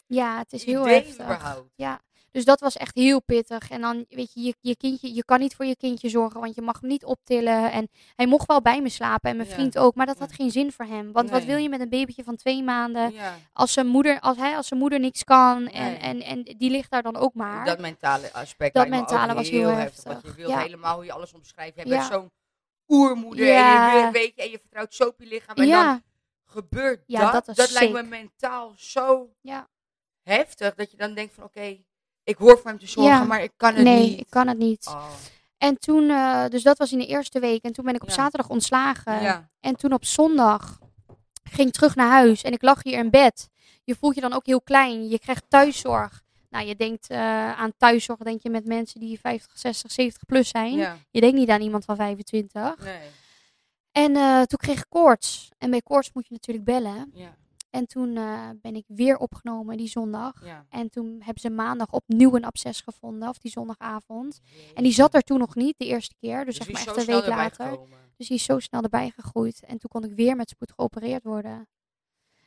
Ja, het is heel heftig. überhaupt. Ja. Dus dat was echt heel pittig. En dan, weet je, je, je kindje, je kan niet voor je kindje zorgen, want je mag hem niet optillen. En hij mocht wel bij me slapen en mijn Ja. vriend ook, maar dat had geen zin voor hem. Want wat wil je met een babytje van twee maanden? Als zijn moeder, als hij, als zijn moeder niks kan en, Nee. en, en die ligt daar dan ook maar. Dat mentale aspect. Dat me mentale was heel heftig. Want je wil Ja. helemaal hoe je alles omschrijft. Je Ja. bent zo'n oermoeder en je weet je, en je vertrouwt zo op je lichaam. En dan gebeurt Ja, dat. dat lijkt me mentaal zo ja. heftig. Dat je dan denkt van oké, ik hoor voor hem te zorgen, Ja. maar ik kan het nee, niet. ik kan het niet. Oh. En toen, eh, dus dat was in de eerste week. En toen ben ik op Ja. zaterdag ontslagen. Ja. En toen op zondag ging ik terug naar huis. En ik lag hier in bed. Je voelt je dan ook heel klein. Je krijgt thuiszorg. Nou, je denkt eh, aan thuiszorg, denk je met mensen die 50, 60, 70 plus zijn. Je denkt niet aan iemand van 25. Nee. En eh, toen kreeg ik koorts. En bij koorts moet je natuurlijk bellen. Ja. En toen eh, ben ik weer opgenomen die zondag. Ja. En toen hebben ze maandag opnieuw een absces gevonden, of die zondagavond. En die zat er toen nog niet, de eerste keer. Dus, Dus zeg maar echt een week later. gekomen. Dus die is zo snel erbij gegroeid. En toen kon ik weer met spoed geopereerd worden.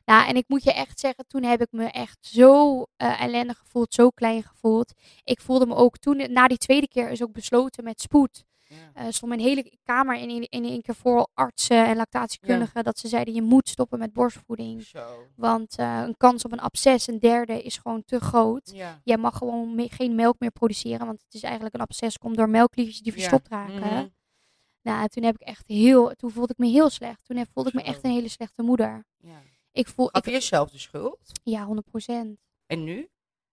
Nou, en ik moet je echt zeggen, toen heb ik me echt zo eh, ellendig gevoeld, zo klein gevoeld. Ik voelde me ook toen, na die tweede keer is ook besloten met spoed. Ja. Eh stond mijn hele kamer in, in, in één keer vol artsen en lactatiekundigen. Dat ze zeiden, je moet stoppen met borstvoeding. Zo. Want eh, een kans op een absces, een derde, is gewoon te groot. Ja. Jij mag gewoon me- geen melk meer produceren, want het is eigenlijk een absces, komt door melkliefjes die verstopt raken. Mhm. Nou, en toen heb ik echt heel, toen voelde ik me heel slecht. Toen heb- voelde ik me echt een hele slechte moeder. Ja. Ik voel, Gaf ik, je jezelf de schuld? ja, 100%. En nu?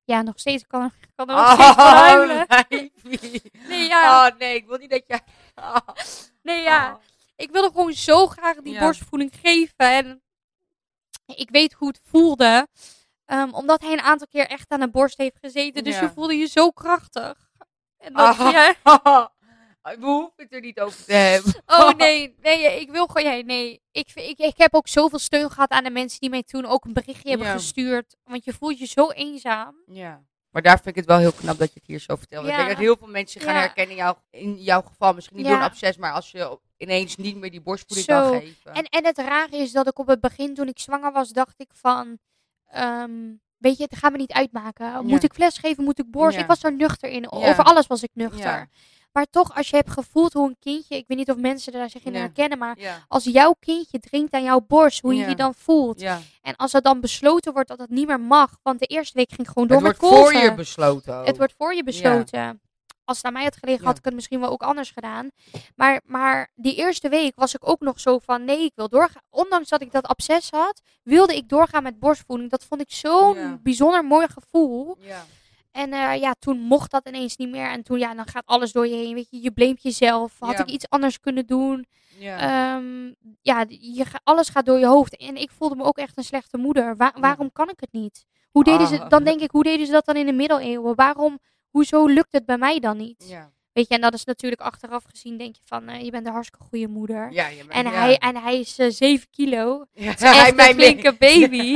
Ja, nog steeds kan, kan er nog steeds van huilen. *laughs* Nee, ja, Oh nee, ik wil niet dat je... Oh. nee, ja. Oh. Ik wilde gewoon zo graag die Ja. borstvoeding geven. En ik weet hoe het voelde. Ehm, omdat hij een aantal keer echt aan de borst heeft gezeten. Dus Ja. je voelde je zo krachtig. En dat, ja, *laughs* We hoeven het er niet over te hebben. Oh *laughs* nee, nee, ik wil gewoon, ja, nee. Ik, ik, ik heb ook zoveel steun gehad aan de mensen die mij toen ook een berichtje hebben Ja. gestuurd. Want je voelt je zo eenzaam. Ja. Maar daar vind ik het wel heel knap dat je het hier zo vertelt. Ik denk dat heel veel mensen gaan herkennen in jouw, in jouw geval. Misschien niet door een absces, maar als je ineens niet meer die borstvoeding kan geven. En, en het rare is dat ik op het begin, toen ik zwanger was, dacht ik van... ehm, weet je, het gaat me niet uitmaken. Moet ik fles geven, moet ik borst? Ik was er nuchter in. Over alles was ik nuchter. Maar toch, als je hebt gevoeld hoe een kindje... Ik weet niet of mensen daar zich in herkennen, maar... ja. Als jouw kindje drinkt aan jouw borst, hoe je Ja. je dan voelt. ja. En als er dan besloten wordt dat het niet meer mag, want de eerste week ging gewoon door Het met wordt voor kolven. je besloten ook. Het wordt voor je besloten. Als het aan mij had gelegen, Ja. had ik het misschien wel ook anders gedaan. Maar, maar die eerste week was ik ook nog zo van, nee, ik wil doorgaan. Ondanks dat ik dat absces had, wilde ik doorgaan met borstvoeding. Dat vond ik zo'n Ja. bijzonder mooi gevoel. Ja. En eh, ja, toen mocht dat ineens niet meer. En toen, ja, dan gaat alles door je heen. Weet je, je blamet jezelf. Had Ja. ik iets anders kunnen doen? Ja. Ehm, ja, je, alles gaat door je hoofd. En ik voelde me ook echt een slechte moeder. Wa- waarom kan ik het niet? Hoe deden ze, Ah. dan denk ik, hoe deden ze dat dan in de middeleeuwen? Waarom, hoezo lukt het bij mij dan niet? ja. Weet je, en dat is natuurlijk achteraf gezien, denk je van, eh, je bent een hartstikke goede moeder. Ja, je bent- En, ja. hij, en hij is eh, 7 kilo. Ja, Echt hij een mij flinke *laughs* baby.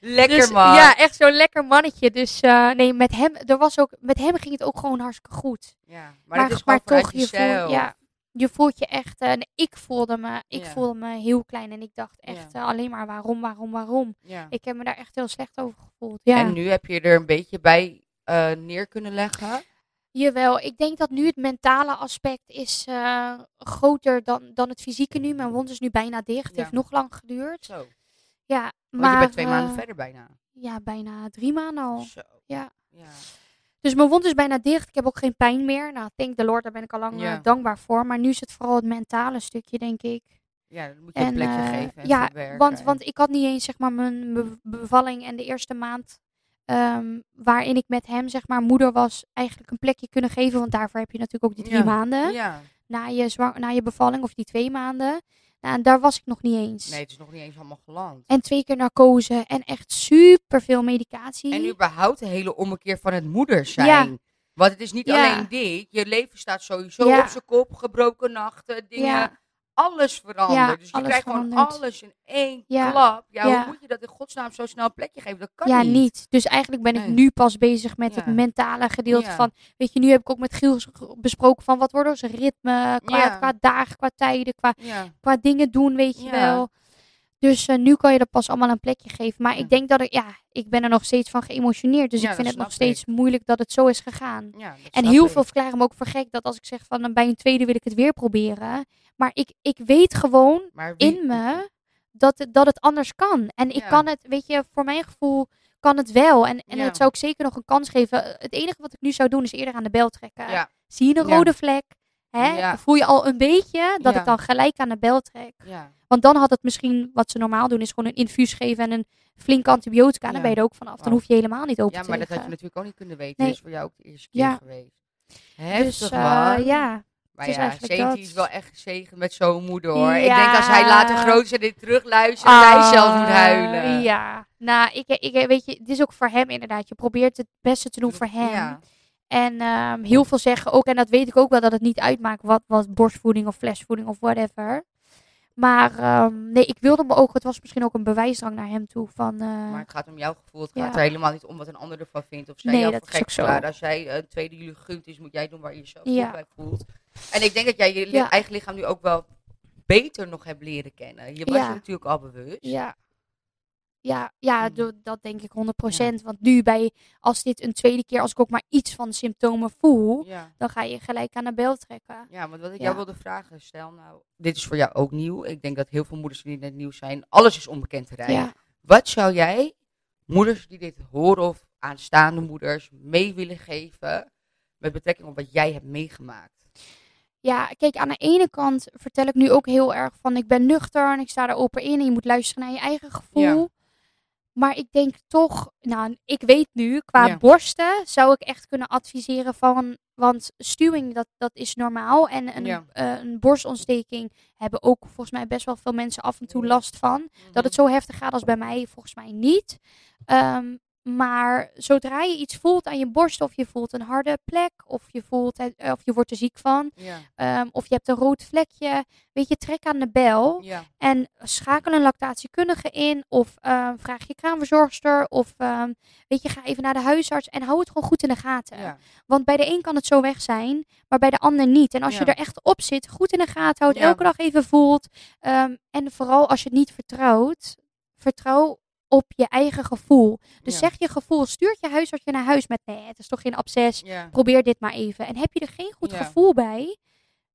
Lekker Dus, man. Ja, echt zo'n lekker mannetje. Dus eh, nee, met hem, er was ook, met hem ging het ook gewoon hartstikke goed. Ja, Maar, Maar, dat is maar toch, je voelt, ja, je voelt je echt. en ik voelde me, ik voelde me heel klein en ik dacht echt alleen maar waarom, waarom, waarom. Ik heb me daar echt heel slecht over gevoeld. En nu heb je er een beetje bij neer kunnen leggen. Jawel. Ik denk dat nu het mentale aspect is eh, groter dan, dan het fysieke nu. Mijn wond is nu bijna dicht. Het Ja. heeft nog lang geduurd. Zo. Ja, Want maar je bent twee eh, maanden verder bijna. Ja, bijna drie maanden al. Zo. Ja. Ja. Dus mijn wond is bijna dicht. Ik heb ook geen pijn meer. Nou, thank the Lord, daar ben ik al lang Ja. eh, dankbaar voor. Maar nu is het vooral het mentale stukje, denk ik. Ja, dan moet je een plekje eh, geven en ja, want, en- want ik had niet eens zeg maar mijn be- bevalling en de eerste maand ehm, waarin ik met hem zeg maar moeder was eigenlijk een plekje kunnen geven. Want daarvoor heb je natuurlijk ook die drie Ja. maanden Ja, na, je zwang, na je bevalling of die twee maanden. Nou, en daar was ik nog niet eens. nee, het is nog niet eens allemaal geland. En twee keer narcose en echt super veel medicatie. En überhaupt de hele ommekeer van het moeder zijn. Ja. Want het is niet alleen dit. Je leven staat sowieso op zijn kop. Gebroken nachten, dingen. Alles verandert. Ja, dus je krijgt gewoon alles in één Ja. klap. Ja, Ja. hoe moet je dat in godsnaam zo snel een plekje geven? Dat kan ja, niet. niet. Dus eigenlijk ben ik nu pas bezig met het mentale gedeelte van... Weet je, nu heb ik ook met Giel besproken van wat wordt onze ritme qua, qua dagen, qua tijden, qua, qua dingen doen, weet je wel. Dus eh, nu kan je dat pas allemaal een plekje geven. Maar Ja. ik denk dat ik, ja, ik ben er nog steeds van geëmotioneerd. Dus Ja, ik vind het nog steeds moeilijk dat het zo is gegaan. Ja, En heel ik. veel verklaren me ook voor gek dat als ik zeg van bij een tweede wil ik het weer proberen. Maar ik, ik weet gewoon wie- in me dat het, dat het anders kan. En ik kan het, weet je, voor mijn gevoel kan het wel. En, en dat zou ik zeker nog een kans geven. Eh, Het enige wat ik nu zou doen is eerder aan de bel trekken. Zie je een rode vlek? Hè? Ja. Voel je al een beetje dat Ja. ik dan gelijk aan de bel trek? ja. Want dan had het misschien, wat ze normaal doen, is gewoon een infuus geven en een flinke antibiotica. En dan Ja. ben je er ook vanaf. Dan Oh. hoef je helemaal niet open ja, te maar dat had je natuurlijk ook niet kunnen weten. Nee. Dit is voor jou ook de eerste keer Ja. geweest. Heftig, Dus eh, man. ja, Maar Het is ja, dat. is wel echt gezegend met zo'n moeder hoor. Ik Ja. denk als hij later groot is en dit terugluistert, dat hij zelf moet Ah, huilen. Ja, nou, ik, ik, weet je, het is ook voor hem inderdaad. Je probeert het beste te doen voor hem. Ja. En ehm, heel veel zeggen ook, en dat weet ik ook wel, dat het niet uitmaakt wat, wat borstvoeding of flesvoeding of whatever. Maar ehm, nee, ik wilde me ook, het was misschien ook een bewijsdrang naar hem toe. Van, eh, Maar het gaat om jouw gevoel. Het Ja. gaat er helemaal niet om wat een ander ervan vindt. Of zij Nee, jou dat gek zo. Als jij een tweede jullie gunt is, moet jij doen waar je jezelf Ja. goed bij voelt. En ik denk dat jij je li- Ja. eigen lichaam nu ook wel beter nog hebt leren kennen. Je was je natuurlijk al bewust. ja, ja, ja dat denk ik 100%. Want nu bij, als dit een tweede keer, als ik ook maar iets van symptomen voel, Ja. dan ga je gelijk aan de bel trekken. Ja, want wat ik jou wilde vragen, stel nou, dit is voor jou ook nieuw. Ik denk dat heel veel moeders die net nieuw zijn, alles is onbekend terrein. Wat zou jij moeders die dit horen of aanstaande moeders mee willen geven met betrekking op wat jij hebt meegemaakt? Ja, kijk, aan de ene kant vertel ik nu ook heel erg van ik ben nuchter en ik sta er open in en je moet luisteren naar je eigen gevoel. Ja. Maar ik denk toch, nou, ik weet nu, qua Ja. borsten zou ik echt kunnen adviseren van, want stuwing, dat, dat is normaal. En een, Ja. eh, een borstontsteking hebben ook volgens mij best wel veel mensen af en toe Mhm. last van. Dat het zo heftig gaat als bij mij, volgens mij niet. Ehm, maar zodra je iets voelt aan je borst, of je voelt een harde plek, of je, voelt eh, of je wordt er ziek van, Ja, Ehm, of je hebt een rood vlekje. Weet je, trek aan de bel. ja, En schakel een lactatiekundige in. Of ehm, vraag je kraamverzorgster. Of ehm, weet je, ga even naar de huisarts. En hou het gewoon goed in de gaten. ja. Want bij de een kan het zo weg zijn. Maar bij de ander niet. En als je er echt op zit, goed in de gaten houdt. Elke dag even voelt. en vooral als je het niet vertrouwt. Vertrouw op je eigen gevoel. Dus ja. zeg je gevoel. Stuurt je huisarts je naar huis met... Nee, het is toch geen absces Ja, probeer dit maar even. En heb je er geen goed Ja. gevoel bij,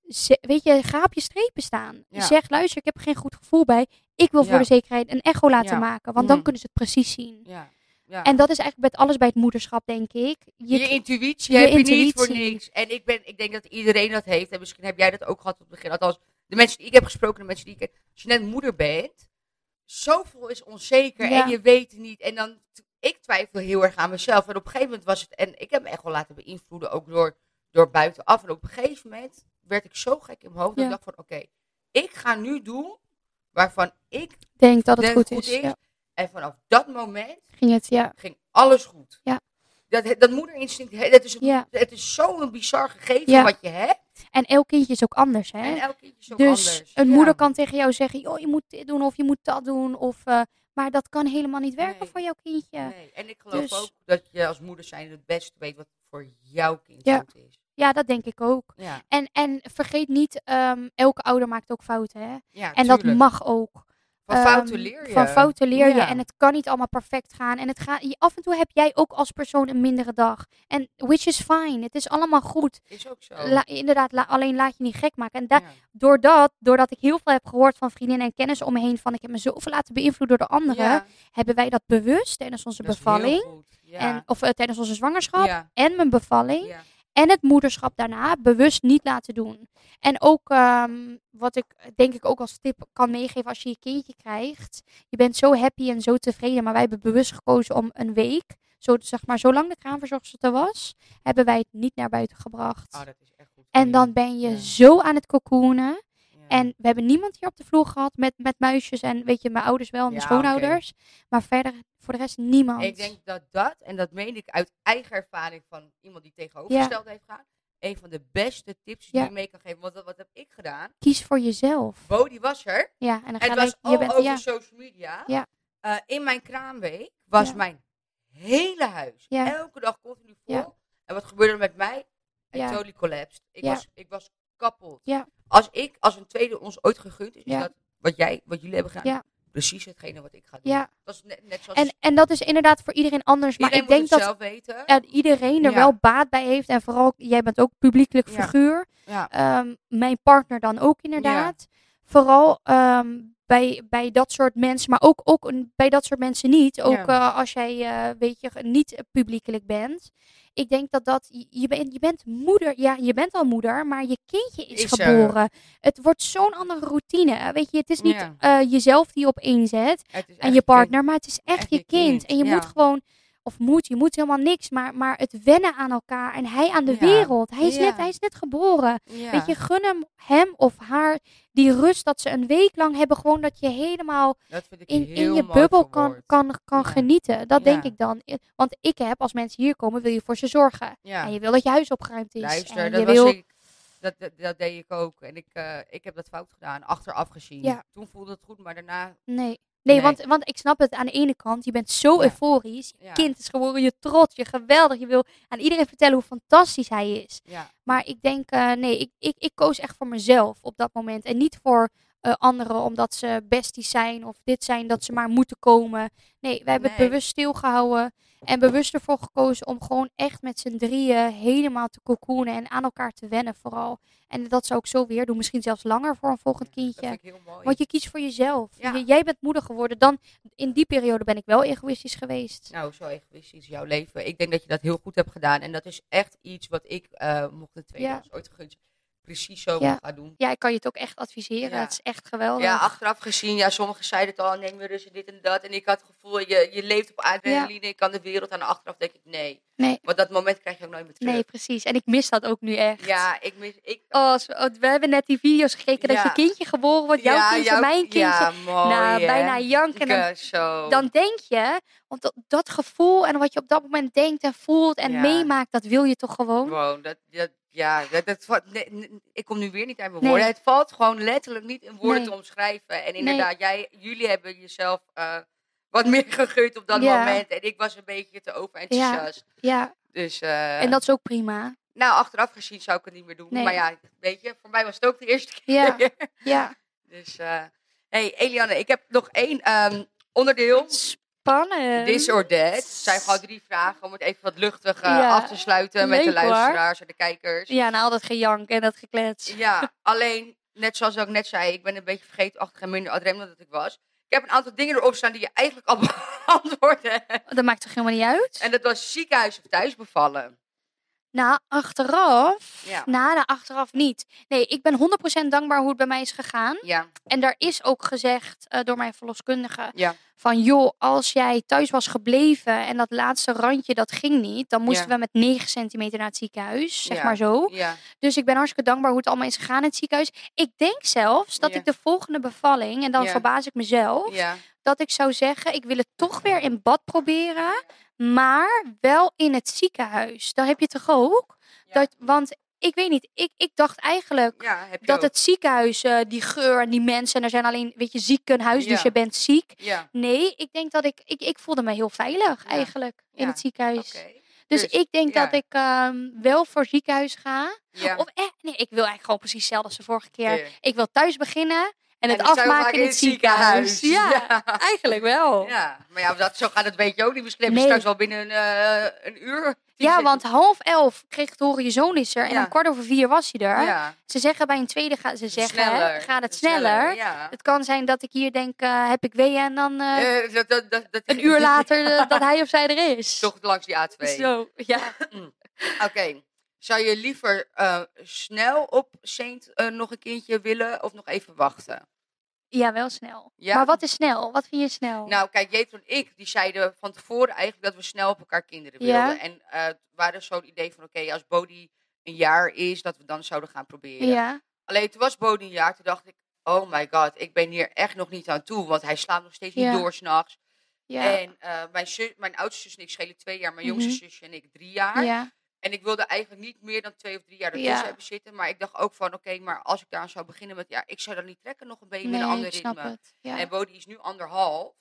ze- weet je, ga op je strepen staan. Zeg, luister, ik heb er geen goed gevoel bij. Ik wil voor de zekerheid een echo laten maken, want dan Mhm. kunnen ze het precies zien. ja, ja. En dat is eigenlijk met alles bij het moederschap, denk ik. Je, je, intuïtie je heb je niet voor intuïtie. niks. En ik, ben, ik denk dat iedereen dat heeft. En misschien heb jij dat ook gehad op het begin. Althans, de mensen die ik heb gesproken, de mensen die ik ken. Als je net moeder bent, zoveel is onzeker Ja. en je weet het niet. En dan, ik twijfel heel erg aan mezelf. En op een gegeven moment was het, en ik heb me echt wel laten beïnvloeden, ook door, door buitenaf. En op een gegeven moment werd ik zo gek in mijn hoofd, dat Ja. ik dacht van, oké, ik ga nu doen waarvan ik denk dat het denk goed, goed is. is. Ja. En vanaf dat moment Ging het, ja. ging alles goed. Ja. Dat, dat moederinstinct, dat is, een- Ja. het is zo'n bizar gegeven Ja. wat je hebt. En elk kindje is ook anders, hè? En elk kindje is ook dus anders. een Ja. moeder kan tegen jou zeggen, joh, je moet dit doen of je moet dat doen. Of, eh, maar dat kan helemaal niet werken Nee. voor jouw kindje. Nee. En ik geloof Dus- ook dat je als moeder zijn het beste weet wat voor jouw kind goed is. Ja, dat denk ik ook. En, en vergeet niet, ehm, elke ouder maakt ook fouten. Hè? En dat mag ook. Van Ehm, fouten leer je. Van fouten leer je. Ja. En het kan niet allemaal perfect gaan. En het je- af en toe heb jij ook als persoon een mindere dag. En which is fine. Het is allemaal goed. Is ook zo. La- inderdaad, la- alleen laat je niet gek maken. En da- Ja. doordat, doordat ik heel veel heb gehoord van vriendinnen en kennissen om me heen. Van ik heb me zoveel laten beïnvloeden door anderen. Ja, Hebben wij dat bewust tijdens onze dat bevalling. En, of eh, tijdens onze zwangerschap. En mijn bevalling. En het moederschap daarna bewust niet laten doen. En ook ehm, wat ik denk ik ook als tip kan meegeven als je je kindje krijgt. Je bent zo happy en zo tevreden, maar wij hebben bewust gekozen om een week, zo, zeg maar, zolang de kraamverzorgster er was, hebben wij het niet naar buiten gebracht. Oh, dat is echt goed. En dan ben je Ja. zo aan het cocoonen. Ja. En we hebben niemand hier op de vloer gehad met, met muisjes. En weet je, mijn ouders wel en mijn Ja, schoonouders. Maar verder voor de rest niemand. Ik denk dat dat, en dat meen ik uit eigen ervaring van iemand die tegenovergesteld heeft gedaan, een van de beste tips die Ja. je mee kan geven. Want wat, wat heb ik gedaan? Kies voor jezelf. Bo, die was er. Ja, en dan Het ga was je, al over ja, social media. Ja. Eh, in mijn kraamweek was mijn hele huis elke dag continu vol. En wat gebeurde er met mij? I Ja. totally collapsed. Ik, was, ik was kapot. Ja. Als ik, als een tweede ons ooit gegund is, is dat wat jij, wat jullie hebben gedaan, Ja. Precies hetgene wat ik ga doen. ja. Dat is net, net zoals En, en dat is inderdaad voor iedereen anders. Maar iedereen ik denk dat zelf weten. iedereen er Ja. wel baat bij heeft. En vooral, jij bent ook publiekelijk figuur. ja. Ehm, mijn partner dan ook inderdaad. Vooral ehm, bij, bij dat soort mensen, maar ook, ook bij dat soort mensen niet. Ook Ja. eh, als jij, eh, weet je, niet publiekelijk bent. Ik denk dat dat, je- bent, je bent moeder, ja, je bent al moeder, maar je kindje is, Is er. geboren. Het wordt zo'n andere routine. Weet je, het is niet Ja. eh, jezelf die je op één zet en je partner, maar het is echt, echt je je kind. kind, En je ja. moet gewoon, of moet, je moet helemaal niks, maar, maar het wennen aan elkaar en hij aan de Ja. wereld. Hij is, Ja. net, hij is net geboren. Ja. Weet je, gun hem, hem of haar die rust dat ze een week lang hebben. Gewoon dat je helemaal dat in, in je bubbel kan, kan, kan genieten. Dat denk ik dan. Want ik heb, als mensen hier komen, wil je voor ze zorgen. En je wil dat je huis opgeruimd is. Luister, en dat, je was wil... ik, dat, dat, dat deed ik ook. En ik, eh, ik heb dat fout gedaan, achteraf gezien. Toen voelde het goed, maar daarna... Nee. Nee, Nee. Want, want ik snap het aan de ene kant. Je bent zo Ja. euforisch. Je Ja. kind is geboren, je trots, je geweldig. Je wil aan iedereen vertellen hoe fantastisch hij is. Ja, Maar ik denk, eh, nee, ik, ik, ik koos echt voor mezelf op dat moment. En niet voor eh, anderen omdat ze besties zijn of dit zijn, dat ze maar moeten komen. Nee, wij hebben het bewust stilgehouden. En bewust ervoor gekozen om gewoon echt met z'n drieën helemaal te cocoonen en aan elkaar te wennen vooral. En dat zou ik zo weer doen. Misschien zelfs langer voor een volgend dat kindje. vind ik heel mooi. Want je kiest voor jezelf. Ja. J- jij bent moeder geworden. Dan, in die periode ben ik wel egoïstisch geweest. Nou, zo egoïstisch jouw leven. Ik denk dat je dat heel goed hebt gedaan. En dat is echt iets wat ik, eh mocht de tweede Ja. ooit gegund, precies zo Ja. ga doen. Ja, ik kan je het ook echt adviseren. Ja. Het is echt geweldig. Ja, achteraf gezien, ja, sommigen zeiden het al, neem weer rust en dit en dat. En ik had het gevoel, je, je leeft op adrenaline, ik kan de wereld aan. Achteraf denk ik, nee. Nee. Want dat moment krijg je ook nooit meer terug. Nee, precies. En ik mis dat ook nu echt. Ja, ik mis... Ik, Oh, oh, we hebben net die video's gekeken dat je kindje geboren wordt, jouw ja, kindje, jouw- mijn kindje. Ja, mooi, nou, hè? bijna janken. En dan, zo. dan denk je, want dat, dat gevoel en wat je op dat moment denkt en voelt en meemaakt, dat wil je toch gewoon? Gewoon, dat, dat, ja, dat, dat, valt- nee, nee, ik kom nu weer niet uit mijn woorden. Het valt gewoon letterlijk niet in woorden te omschrijven. En inderdaad, jij, jullie hebben jezelf eh, wat meer *laughs* gegund op dat Ja. moment. En ik was een beetje te overenthousiast. Ja, Dus, eh, en dat is ook prima. nou, achteraf gezien zou ik het niet meer doen. Nee. Maar ja, weet je, voor mij was het ook de eerste keer. Ja. Ja, *laughs* Dus, eh hey Eliane, ik heb nog één ehm, onderdeel. Spannend. That. Het zijn gewoon drie vragen om het even wat luchtig Ja. af te sluiten met de hoor. luisteraars en de kijkers. Ja, nou al dat gejank en dat geklets. Ja, alleen, net zoals ik net zei, ik ben een beetje vergeetachtig en minder adrem dan dat ik was. Ik heb een aantal dingen erop staan die je eigenlijk al *laughs* beantwoord hebt. Dat maakt toch helemaal niet uit? En dat was ziekenhuis of thuis bevallen. Nou, achteraf. Ja. Nou, nou, achteraf niet. Nee, ik ben 100% dankbaar hoe het bij mij is gegaan. Ja, En daar is ook gezegd eh, door mijn verloskundige. ja, Van joh, als jij thuis was gebleven en dat laatste randje dat ging niet. Dan moesten Ja. we met 9 centimeter naar het ziekenhuis. Zeg maar zo. Dus ik ben hartstikke dankbaar hoe het allemaal is gegaan in het ziekenhuis. Ik denk zelfs dat ik de volgende bevalling, en dan verbaas ik mezelf. Dat ik zou zeggen, ik wil het toch weer in bad proberen. Maar wel in het ziekenhuis. Daar heb je toch ook? Ja. Dat, want ik weet niet, ik, ik dacht eigenlijk ja dat ook. het ziekenhuis, eh, die geur en die mensen, en er zijn alleen, weet je, ziekenhuis, dus je bent ziek. Nee, ik denk dat ik, ik, ik voelde me heel veilig eigenlijk in het ziekenhuis. Dus, Dus, ik denk dat ik ehm, wel voor ziekenhuis ga. Of eh, nee, ik wil eigenlijk gewoon precies hetzelfde als de vorige keer. Ik wil thuis beginnen en het En het afmaken in het ziekenhuis. Ja, Ja. eigenlijk wel. Ja, maar ja, dat, zo gaat het weet je ook niet. Misschien Nee. straks wel binnen een, eh, een uur. Ja, want half elf kreeg te horen, je zoon is er. En Ja. om kwart over vier was hij er. Ja, Ze zeggen bij een tweede, ga, ze zeggen, hè, sneller. gaat het sneller. Ja. Het kan zijn dat ik hier denk, eh, heb ik weeën en dan eh, dat, dat, dat, een uur *laughs* later dat hij of zij er is. Toch langs die A2. Zo, ja. Oké. Zou je liever eh, snel op Saint eh, nog een kindje willen of nog even wachten? Ja, wel snel. Ja? Maar wat is snel? Wat vind je snel? Nou, kijk, Jetro en ik, die zeiden van tevoren eigenlijk dat we snel op elkaar kinderen Ja. wilden. En eh het waren zo'n idee van, oké, als Bodie een jaar is, dat we dan zouden gaan proberen. ja. Alleen toen was Bodie een jaar, toen dacht ik, oh my god, ik ben hier echt nog niet aan toe. Want hij slaapt nog steeds niet door s'nachts. Ja. En mijn, zus, mijn oudste zus en ik schelen twee jaar, mijn jongste Mhm. zusje en ik drie jaar. ja. En ik wilde eigenlijk niet meer dan twee of drie jaar ertussen Ja. hebben zitten. Maar ik dacht ook van, oké, maar als ik daar zou beginnen met, ja, ik zou dan niet trekken nog een beetje met Nee, een ander ritme. het. Ja. En Bodie is nu anderhalf.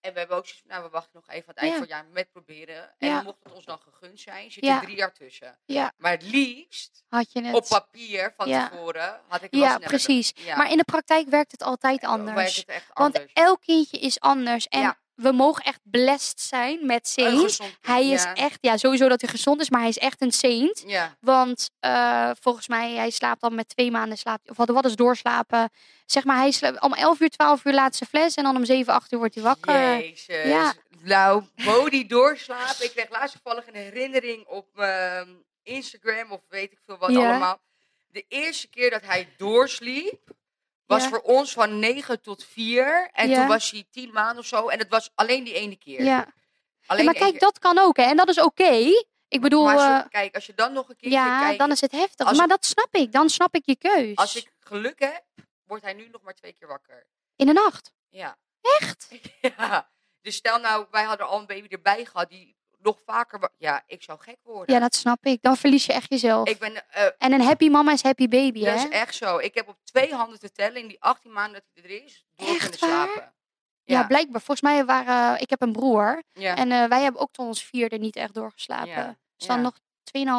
En we hebben ook zoiets van, nou, we wachten nog even aan het eind Ja. van het jaar met proberen. En mocht het ons dan gegund zijn, zit er drie jaar tussen. ja, Maar het liefst, had je het. op papier van tevoren, had ik wel ja, precies. Maar in de praktijk werkt het altijd Eh, werkt anders. het echt Want anders. elk kindje is anders. En Ja. We mogen echt blessed zijn met Een Saint. gezond Hij is ja. echt, ja, sowieso dat hij gezond is, maar hij is echt een Saint. Ja, Want eh, volgens mij, hij slaapt dan met twee maanden slaapt, of wat, wat is doorslapen. Zeg maar, hij slaapt om 11 uur, 12 uur laatste fles en dan om 7, 8 uur wordt hij wakker. Jezus. Ja. Nou, Bodie doorslapen. Ik kreeg laatst toevallig een herinnering op mijn Instagram of weet ik veel wat Ja. allemaal. De eerste keer dat hij doorsliep, was Ja. voor ons van 9 tot 4. En Ja. toen was hij 10 maanden of zo. En het was alleen die ene keer. Ja. Alleen maar kijk, dat kan ook hè. En dat is oké. Ik bedoel, keer. Maar eh, kijk, als je dan nog een keertje ja, kijkt. dan is het heftig. als maar dat snap ik. Dan snap ik je keus. Als ik geluk heb, wordt hij nu nog maar twee keer wakker. In de nacht. Ja. Echt? *laughs* ja. Dus stel nou, wij hadden al een baby erbij gehad die nog vaker... Ja, ik zou gek worden. Ja, dat snap ik. Dan verlies je echt jezelf. Ik ben... eh, En een happy mama is happy baby, Dat hè? is echt zo. Ik heb op twee handen te tellen in die 18 maanden dat hij er is, door Echt kunnen waar? slapen. Ja. Ja, blijkbaar. Volgens mij waren... Ik heb een broer. ja, En eh, wij hebben ook tot ons vierde niet echt doorgeslapen. Ja, Dus dan nog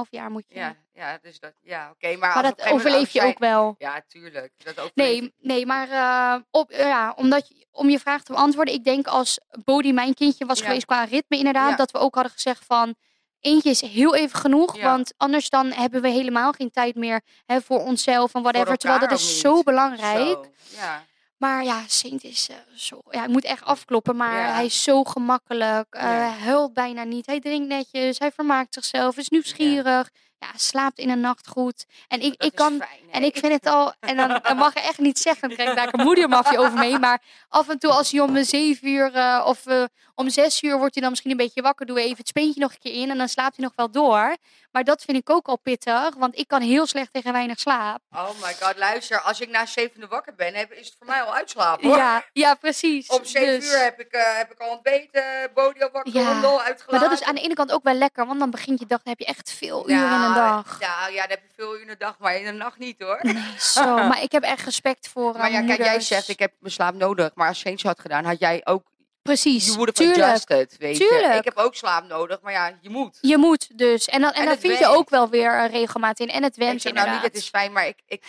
2,5 jaar moet je. ja, ja, dus dat, ja, oké. maar maar dat overleef je ook wel. Ja, tuurlijk. Dat Nee, nee, maar eh, op, ja, omdat, je- om je vraag te beantwoorden. Ik denk als Bodie mijn kindje was Ja. geweest qua ritme inderdaad. Ja. Dat we ook hadden gezegd van... Eentje is heel even genoeg. Ja. Want anders dan hebben we helemaal geen tijd meer hè, voor onszelf en whatever. Terwijl dat is zo belangrijk. Zo, ja. Maar ja, Saint is eh, zo... Ja, ik moet echt afkloppen. Maar Ja. hij is zo gemakkelijk. Ja. Hij huilt bijna niet. Hij drinkt netjes. Hij vermaakt zichzelf. Is nieuwsgierig. Ja, slaapt in de nacht goed. En ik, Dat ik kan... fijn, En ik vind het al, en dan, dan mag je echt niet zeggen, dan krijg ik daar een moedermafje over mee. Maar af en toe als hij om zeven uur eh, of eh, om zes uur wordt hij dan misschien een beetje wakker, doen we even het speentje nog een keer in en dan slaapt hij nog wel door. Maar dat vind ik ook al pittig, want ik kan heel slecht tegen weinig slaap. Oh my god, luister. Als ik na zevende wakker ben, heb, is het voor mij al uitslapen hoor. Ja, ja, precies. Om zeven Dus- uur heb ik, eh, heb ik al ontbeten, body al wakker, Ja, Maar uitgelaten. dat is aan de ene kant ook wel lekker, want dan begint je dag, dan heb je echt veel uren in Nou, dag. Ja, ja, dan heb je veel uur in de dag, maar in de nacht niet hoor. Zo, *laughs* maar ik heb echt respect voor Maar ja, kijk, jij zegt ik heb mijn slaap nodig. Maar als Saints had gedaan, had jij ook... Precies, have tuurlijk. adjusted, weet je. Tuurlijk. Ik heb ook slaap nodig, maar ja, je moet. Je moet dus. En dan, en En dan het vind je ook wel weer eh, regelmaat in. En het went zeg nou niet, het is fijn, maar ik, ik,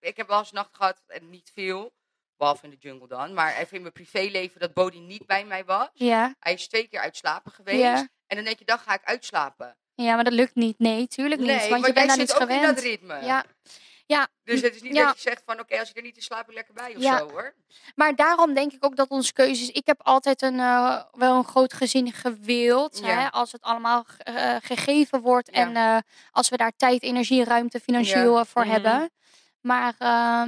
ik heb wel eens nacht gehad, en niet veel. Behalve in de jungle dan. Maar even in mijn privéleven dat Bodie niet bij mij was. Ja, Hij is twee keer uitslapen geweest. Ja. En dan denk je, dan ga ik uitslapen. Ja, maar dat lukt niet. Nee, tuurlijk niet. Nee, want want je bent daar niet ook in gewend. dat ritme. Ja. Ja, Dus het is niet Ja. dat je zegt van, oké, als ik er niet is, slaap ik lekker bij of Ja. zo hoor. maar daarom denk ik ook dat onze keuzes... Ik heb altijd een, eh, wel een groot gezin gewild. Ja. Hè, als het allemaal eh, gegeven wordt. En eh, als we daar tijd, energie, ruimte financieel voor Mhm. hebben. Maar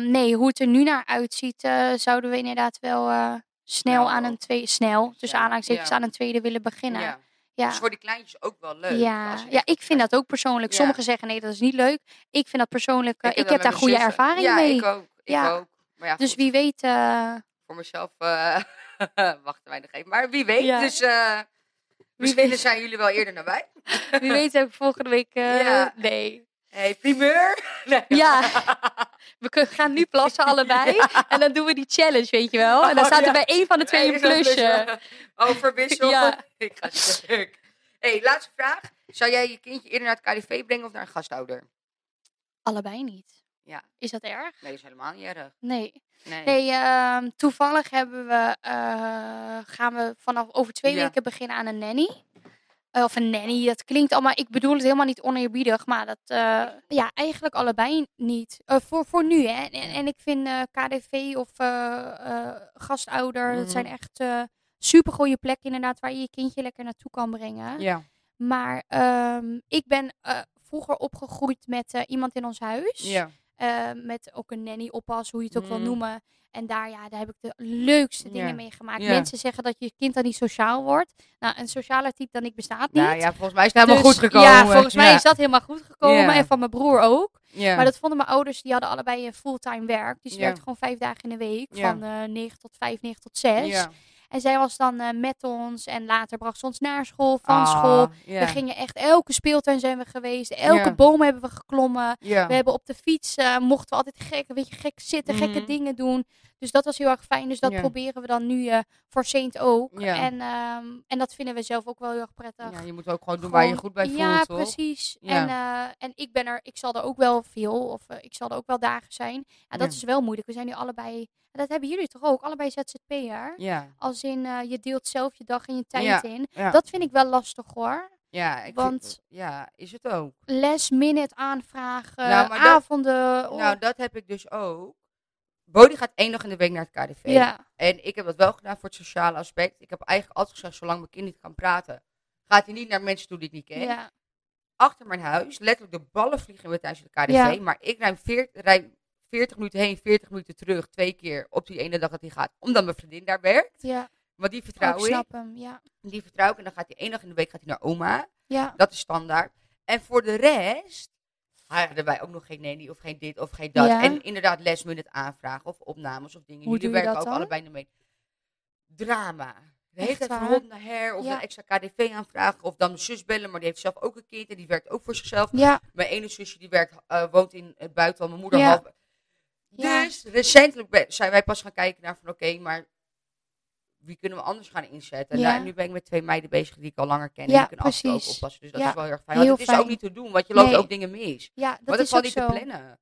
nee, hoe het er nu naar uitziet... zouden we inderdaad wel snel Snel aan een tweede... Snel, aanhalingstekens Ja. aan een tweede willen beginnen. Ja. Ja. Dus voor die kleintjes ook wel leuk. Ja, ja, ik vind dat ook persoonlijk. Ja. Sommigen zeggen nee, dat is niet leuk. Ik vind dat persoonlijk. eh, Ik, dat heb daar goede ervaring ja, mee. ik ook. Ik Ja. ook. Maar ja, dus goed, wie weet. eh, voor mezelf eh, *laughs* wachten wij nog even. Maar wie weet, Ja. dus eh misschien weet. zijn jullie wel eerder naar wij. wie weet heb ik volgende week. eh, *laughs* Ja. Nee. Hey, primeur! *laughs* Nee. Ja. We gaan nu plassen allebei. *laughs* En dan doen we die challenge, weet je wel. En dan Oh, staat er ja. bij één van de twee een plusje. plusje? Oh, verwissel. Ja. *laughs* ik ga stuk. hey, laatste vraag. Zou jij je kindje eerder naar het KDV brengen of naar een gastouder? Allebei niet. Ja. Is dat erg? Nee, is helemaal niet erg. Nee. Nee. Nee, ehm, toevallig hebben we, eh, gaan we vanaf over twee Ja. weken beginnen aan een nanny. Eh, of een nanny, dat klinkt allemaal, ik bedoel het helemaal niet oneerbiedig, maar dat, eh, ja, eigenlijk allebei niet. Eh, voor, voor nu, hè. En, en ik vind KDV of gastouder, dat zijn Mhm. echt uh, super goede plekken inderdaad, waar je je kindje lekker naartoe kan brengen. Ja. Maar ehm, ik ben, vroeger opgegroeid met iemand in ons huis. Ja. Met ook een nanny oppas, hoe je het ook wil Mm. noemen. En daar, ja, daar heb ik de leukste dingen Ja. mee gemaakt. Ja. Mensen zeggen dat je kind dan niet sociaal wordt. Nou, een socialer type dan ik bestaat niet. Nou ja, volgens mij is het helemaal Dus, goed gekomen. Ja, volgens mij is dat helemaal goed gekomen. En van mijn broer ook. Maar dat vonden mijn ouders, die hadden allebei een fulltime werk. Dus die Ja. werkten gewoon vijf dagen in de week. Van eh 9 tot 5, 9 tot 6. En zij was dan eh, met ons. En later bracht ze ons naar school, van Ah, school. We gingen echt, elke speeltuin zijn we geweest. Elke boom hebben we geklommen. We hebben op de fiets, eh, mochten we altijd gek, weet je, gek zitten, gekke Mhm. dingen doen. Dus dat was heel erg fijn. Dus dat proberen we dan nu eh, voor Saint ook. En, ehm, en dat vinden we zelf ook wel heel erg prettig. ja, je moet ook gewoon doen waar je goed bij voelt, Ja, precies. En, en ik ben er, ik zal er ook wel veel, of ik zal er ook wel dagen zijn. Ja, dat is wel moeilijk. We zijn nu allebei, en dat hebben jullie toch ook, allebei ZZP'er. Ja. Als in, eh, je deelt zelf je dag en je tijd Ja, in. Ja. Dat vind ik wel lastig hoor. ja, ik vind- want- ja, is het ook. Last minute aanvragen, Nou, dat- avonden. oh, Nou, dat heb ik dus ook. Bodie gaat één dag in de week naar het KDV. ja, En ik heb dat wel gedaan voor het sociale aspect. Ik heb eigenlijk altijd gezegd, zolang mijn kind niet kan praten, gaat hij niet naar mensen toe die ik niet ken. ja, Achter mijn huis, letterlijk de ballen vliegen weer tijdens het KDV. Ja. Maar ik rij 40, rij 40 minuten heen, 40 minuten terug, twee keer op die ene dag dat hij gaat. Omdat mijn vriendin daar werkt. ja. Want die Oh, vertrouw ik ik. snap hem, ja. Die vertrouw ik. En dan gaat hij één dag in de week gaat hij naar oma. Ja, Dat is standaard. En voor de rest hadden wij ook nog geen nanny of geen dit of geen dat. Ja. En inderdaad last minute aanvragen of opnames of dingen. Hoe Jullie werken dat ook dan? allebei mee. Drama. De hele tijd van naar her of Ja. een extra KDV aanvragen of dan mijn zus bellen, maar die heeft zelf ook een kind en die werkt ook voor zichzelf. ja, Mijn ene zusje die werkt, eh, woont in het buitenland, mijn moeder half. Ja. Dus recentelijk zijn wij pas gaan kijken naar van oké, maar wie kunnen we anders gaan inzetten? Ja. Nou, en nu ben ik met twee meiden bezig die ik al langer ken. en Ja, kunnen en precies. oppassen. Dus dat Ja, is wel heel erg fijn. Want heel het is ook niet te doen, want je loopt Nee. ook dingen mis. ja, maar dat dat is ook niet zo. te plannen.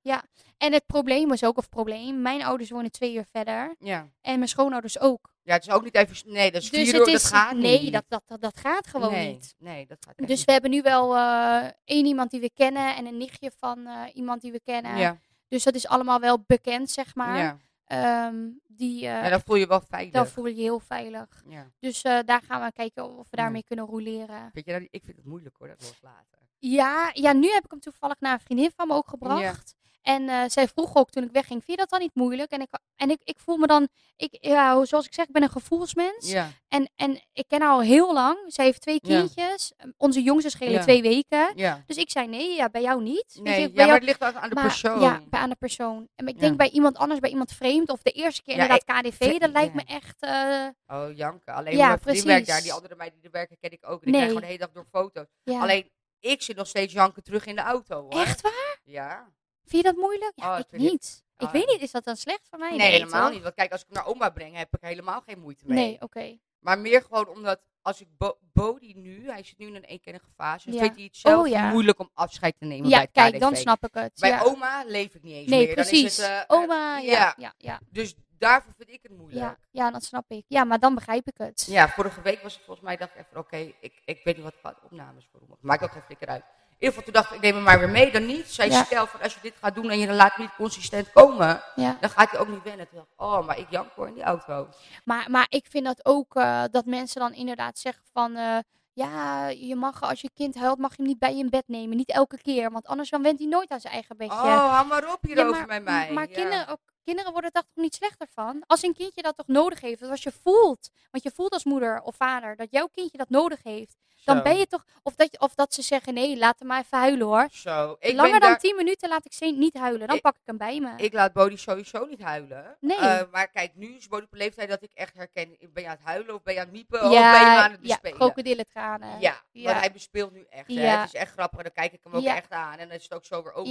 En het probleem was ook, of probleem, mijn ouders wonen twee uur verder. Ja. En mijn schoonouders ook. ja, het is ook niet even... Nee, dat is Dus vier uur, dat gaat nee, niet. dat, dat, dat, dat gaat gewoon nee, niet. Nee, dat gaat echt Dus we hebben nu wel eh, één iemand die we kennen en een nichtje van eh, iemand die we kennen. niet. Ja, Dus dat is allemaal wel bekend, zeg maar. ja. Ehm, die, ja, dan voel je wel veilig. dan voel je je heel veilig. Ja. Dus eh, daar gaan we kijken of we Ja. daarmee kunnen roleren. Je, ik vind het moeilijk hoor, dat loslaten. Ja, ja, nu heb ik hem toevallig naar een vriendin van me ook gebracht. En eh, zij vroeg ook toen ik wegging, vind je dat dan niet moeilijk? En ik, en ik, ik voel me dan, ik, ja, zoals ik zeg, ik ben een gevoelsmens. Ja, En, en ik ken haar al heel lang. Zij heeft twee Ja. kindjes. Onze jongste schelen Ja. twee weken. ja. Dus ik zei nee, ja, bij jou niet. Nee, ja, maar het ligt ook aan de maar- persoon. Ja, bij aan de persoon. En ik denk bij iemand anders, bij iemand vreemd. Of de eerste keer inderdaad KDV. Dat lijkt me echt... eh, Oh, janken. Alleen Ja, mijn werkt daar. Die andere meiden die er werken ken ik ook. En ik Nee. krijg gewoon de hele dag door foto's. ja. Alleen, ik zit nog steeds janken terug in de auto. Hoor. Echt waar? Ja. Vind je dat moeilijk? Ja, Oh, ik ik niet. Ik Ah, weet niet, is dat dan slecht voor mij? Nee, helemaal toch? niet. Want kijk, als ik hem naar oma breng, heb ik helemaal geen moeite mee. Nee, oké. Maar meer gewoon omdat, als ik Bo Bodie nu, hij zit nu in een eenkennige fase, Ja. vindt hij het zelf Oh, ja. moeilijk om afscheid te nemen Ja, bij kijk, KDV. dan snap ik het. Bij ja. oma leef ik niet eens nee, meer. Dan is precies. het, eh, Oma, ja, ja, ja, Dus daarvoor vind ik het moeilijk. ja. Ja, dat snap ik. Ja, maar dan begrijp ik het. Ja, vorige week was het volgens mij, dacht ik even, oké, ik, ik weet niet wat gaat opnames voor. Maakt ook geen flikker uit. In ieder geval, toen dacht ik, ik neem hem maar weer mee. Dan niet. Zij Ja. stel van, als je dit gaat doen en je dan laat niet consistent komen, Ja. dan gaat hij ook niet wennen. Dacht oh, maar ik jank hoor in die auto. Maar, maar ik vind dat ook eh, dat mensen dan inderdaad zeggen van... eh, ja, je mag als je kind huilt, mag je hem niet bij je in bed nemen. Niet elke keer, want anders dan went hij nooit aan zijn eigen bedje. Oh, hou maar op Ja, hierover maar, met mij. Maar kinderen, ook, kinderen worden daar toch niet slechter van? Als een kindje dat toch nodig heeft, als je voelt, want je voelt als moeder of vader dat jouw kindje dat nodig heeft, dan ben je toch, of dat, of dat ze zeggen nee, laat hem maar even huilen hoor. Zo, ik Langer dan daar- 10 minuten laat ik ze niet huilen, dan Ik- pak ik hem bij me. Ik laat Bodie sowieso niet huilen. Nee. Eh, maar kijk, nu is Bodie op een leeftijd dat ik echt herken. Ben je aan het huilen of ben je aan het miepen of ja, ben je aan het ja, bespelen? krokodillentranen. Ja, Ja. maar hij bespeelt nu echt. Hè? Ja. Het is echt grappig dan kijk ik hem ook Ja. echt aan en dan is het ook zo weer over.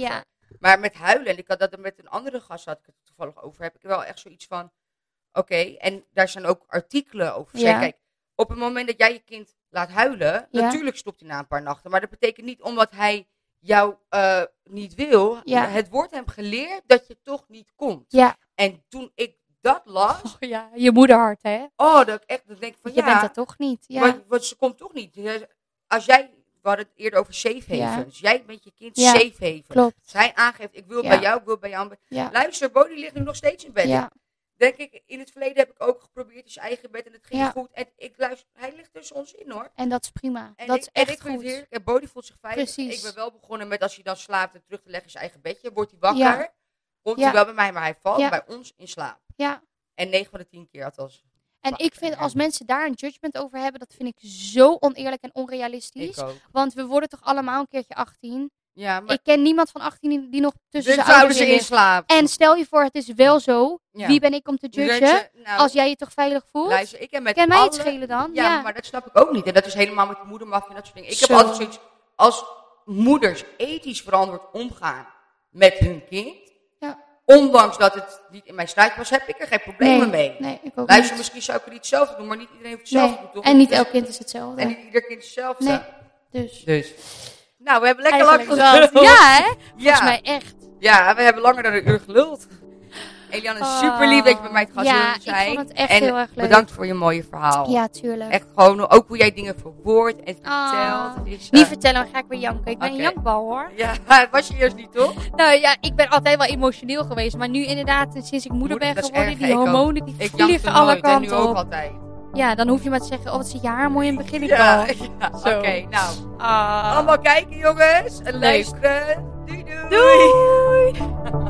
Maar met huilen, en ik had dat met een andere gast, had ik het toevallig over, heb ik wel echt zoiets van, oké, en daar zijn ook artikelen over. Ja. Kijk, op het moment dat jij je kind laat huilen, Ja. natuurlijk stopt hij na een paar nachten, maar dat betekent niet omdat hij jou eh, niet wil, Ja. het wordt hem geleerd dat je toch niet komt. Ja. En toen ik dat las, Oh, ja, je moederhart hè. oh, dat ik echt, dan denk ik van je ja, bent het toch niet. Ja. want, want ze komt toch niet. Als jij, we hadden het eerder over safe Ja. havens, jij bent je kind Ja, safe haven. Klopt. Zij aangeeft, ik wil Ja. bij jou, ik wil bij jou. Luister, Bodie ligt nu nog steeds in bed. Ja. denk ik, in het verleden heb ik ook geprobeerd in zijn eigen bed en het ging goed. En ik luister, hij ligt tussen ons in hoor. En dat is prima. En dat ik, is en echt ik vind het goed. Bodie voelt zich veilig. Precies. Ik ben wel begonnen met als hij dan slaapt en terug te leggen in zijn eigen bedje, wordt hij wakker. Komt hij wel bij mij, maar hij valt bij ons in slaap. Ja. En 9 van de 10 keer althans. En ik vind als mensen daar een judgment over hebben, dat vind ik zo oneerlijk en onrealistisch. Want we worden toch allemaal een keertje 18. Ja, maar Ik ken niemand van 18 die- nog tussen zijn ouders ze in in ligt. slaap. En stel je voor, het is wel zo. Ja. Wie ben ik om te judgen? Nou, Als jij je toch veilig voelt? luister, ik heb met Kan mij het alle- schelen dan? Ja, Ja. maar dat snap ik ook niet. En dat is helemaal met de moedermafia en dat soort dingen. Ik heb altijd zoiets, als moeders ethisch verantwoord omgaan met hun kind. Ondanks dat het niet in mijn straatje was, heb ik er geen problemen mee. Nee, ik ook Luister, niet. misschien zou ik er niet hetzelfde doen, maar niet iedereen heeft hetzelfde Nee. doen? En niet Dus- elk kind is hetzelfde. En niet ieder kind is hetzelfde. Nee. Dus. Dus. Nou, we hebben lekker lang geluld. Ja, hè? Volgens Ja. mij echt. Ja, we hebben langer dan een uur geluld. Eliane, Oh. super lief dat je bij mij het gast Ja, wilde ik zijn. vond het echt en heel erg leuk. bedankt voor je mooie verhaal. Ja, tuurlijk. Echt gewoon, ook hoe jij dingen verwoordt en vertelt. Ah. Is, eh, Niet vertellen, dan ga ik weer janken. Ik ben Oké. een jankbal hoor. Ja, *laughs* was je eerst niet, toch? Nou ja, ik ben altijd wel emotioneel geweest. Maar nu inderdaad, sinds ik moeder Moeder, ben geworden, erg, die hormonen die Ik vliegen alle nooit en nu kanten ook op. altijd. Ja, dan hoef je maar te zeggen, oh wat zit je haar mooi in het begin. Ik Ja, al. *laughs* ja. Zo. oké, nou. Ah. Allemaal kijken, jongens. En Leuk. luisteren. Doei, doei. Doei! *laughs*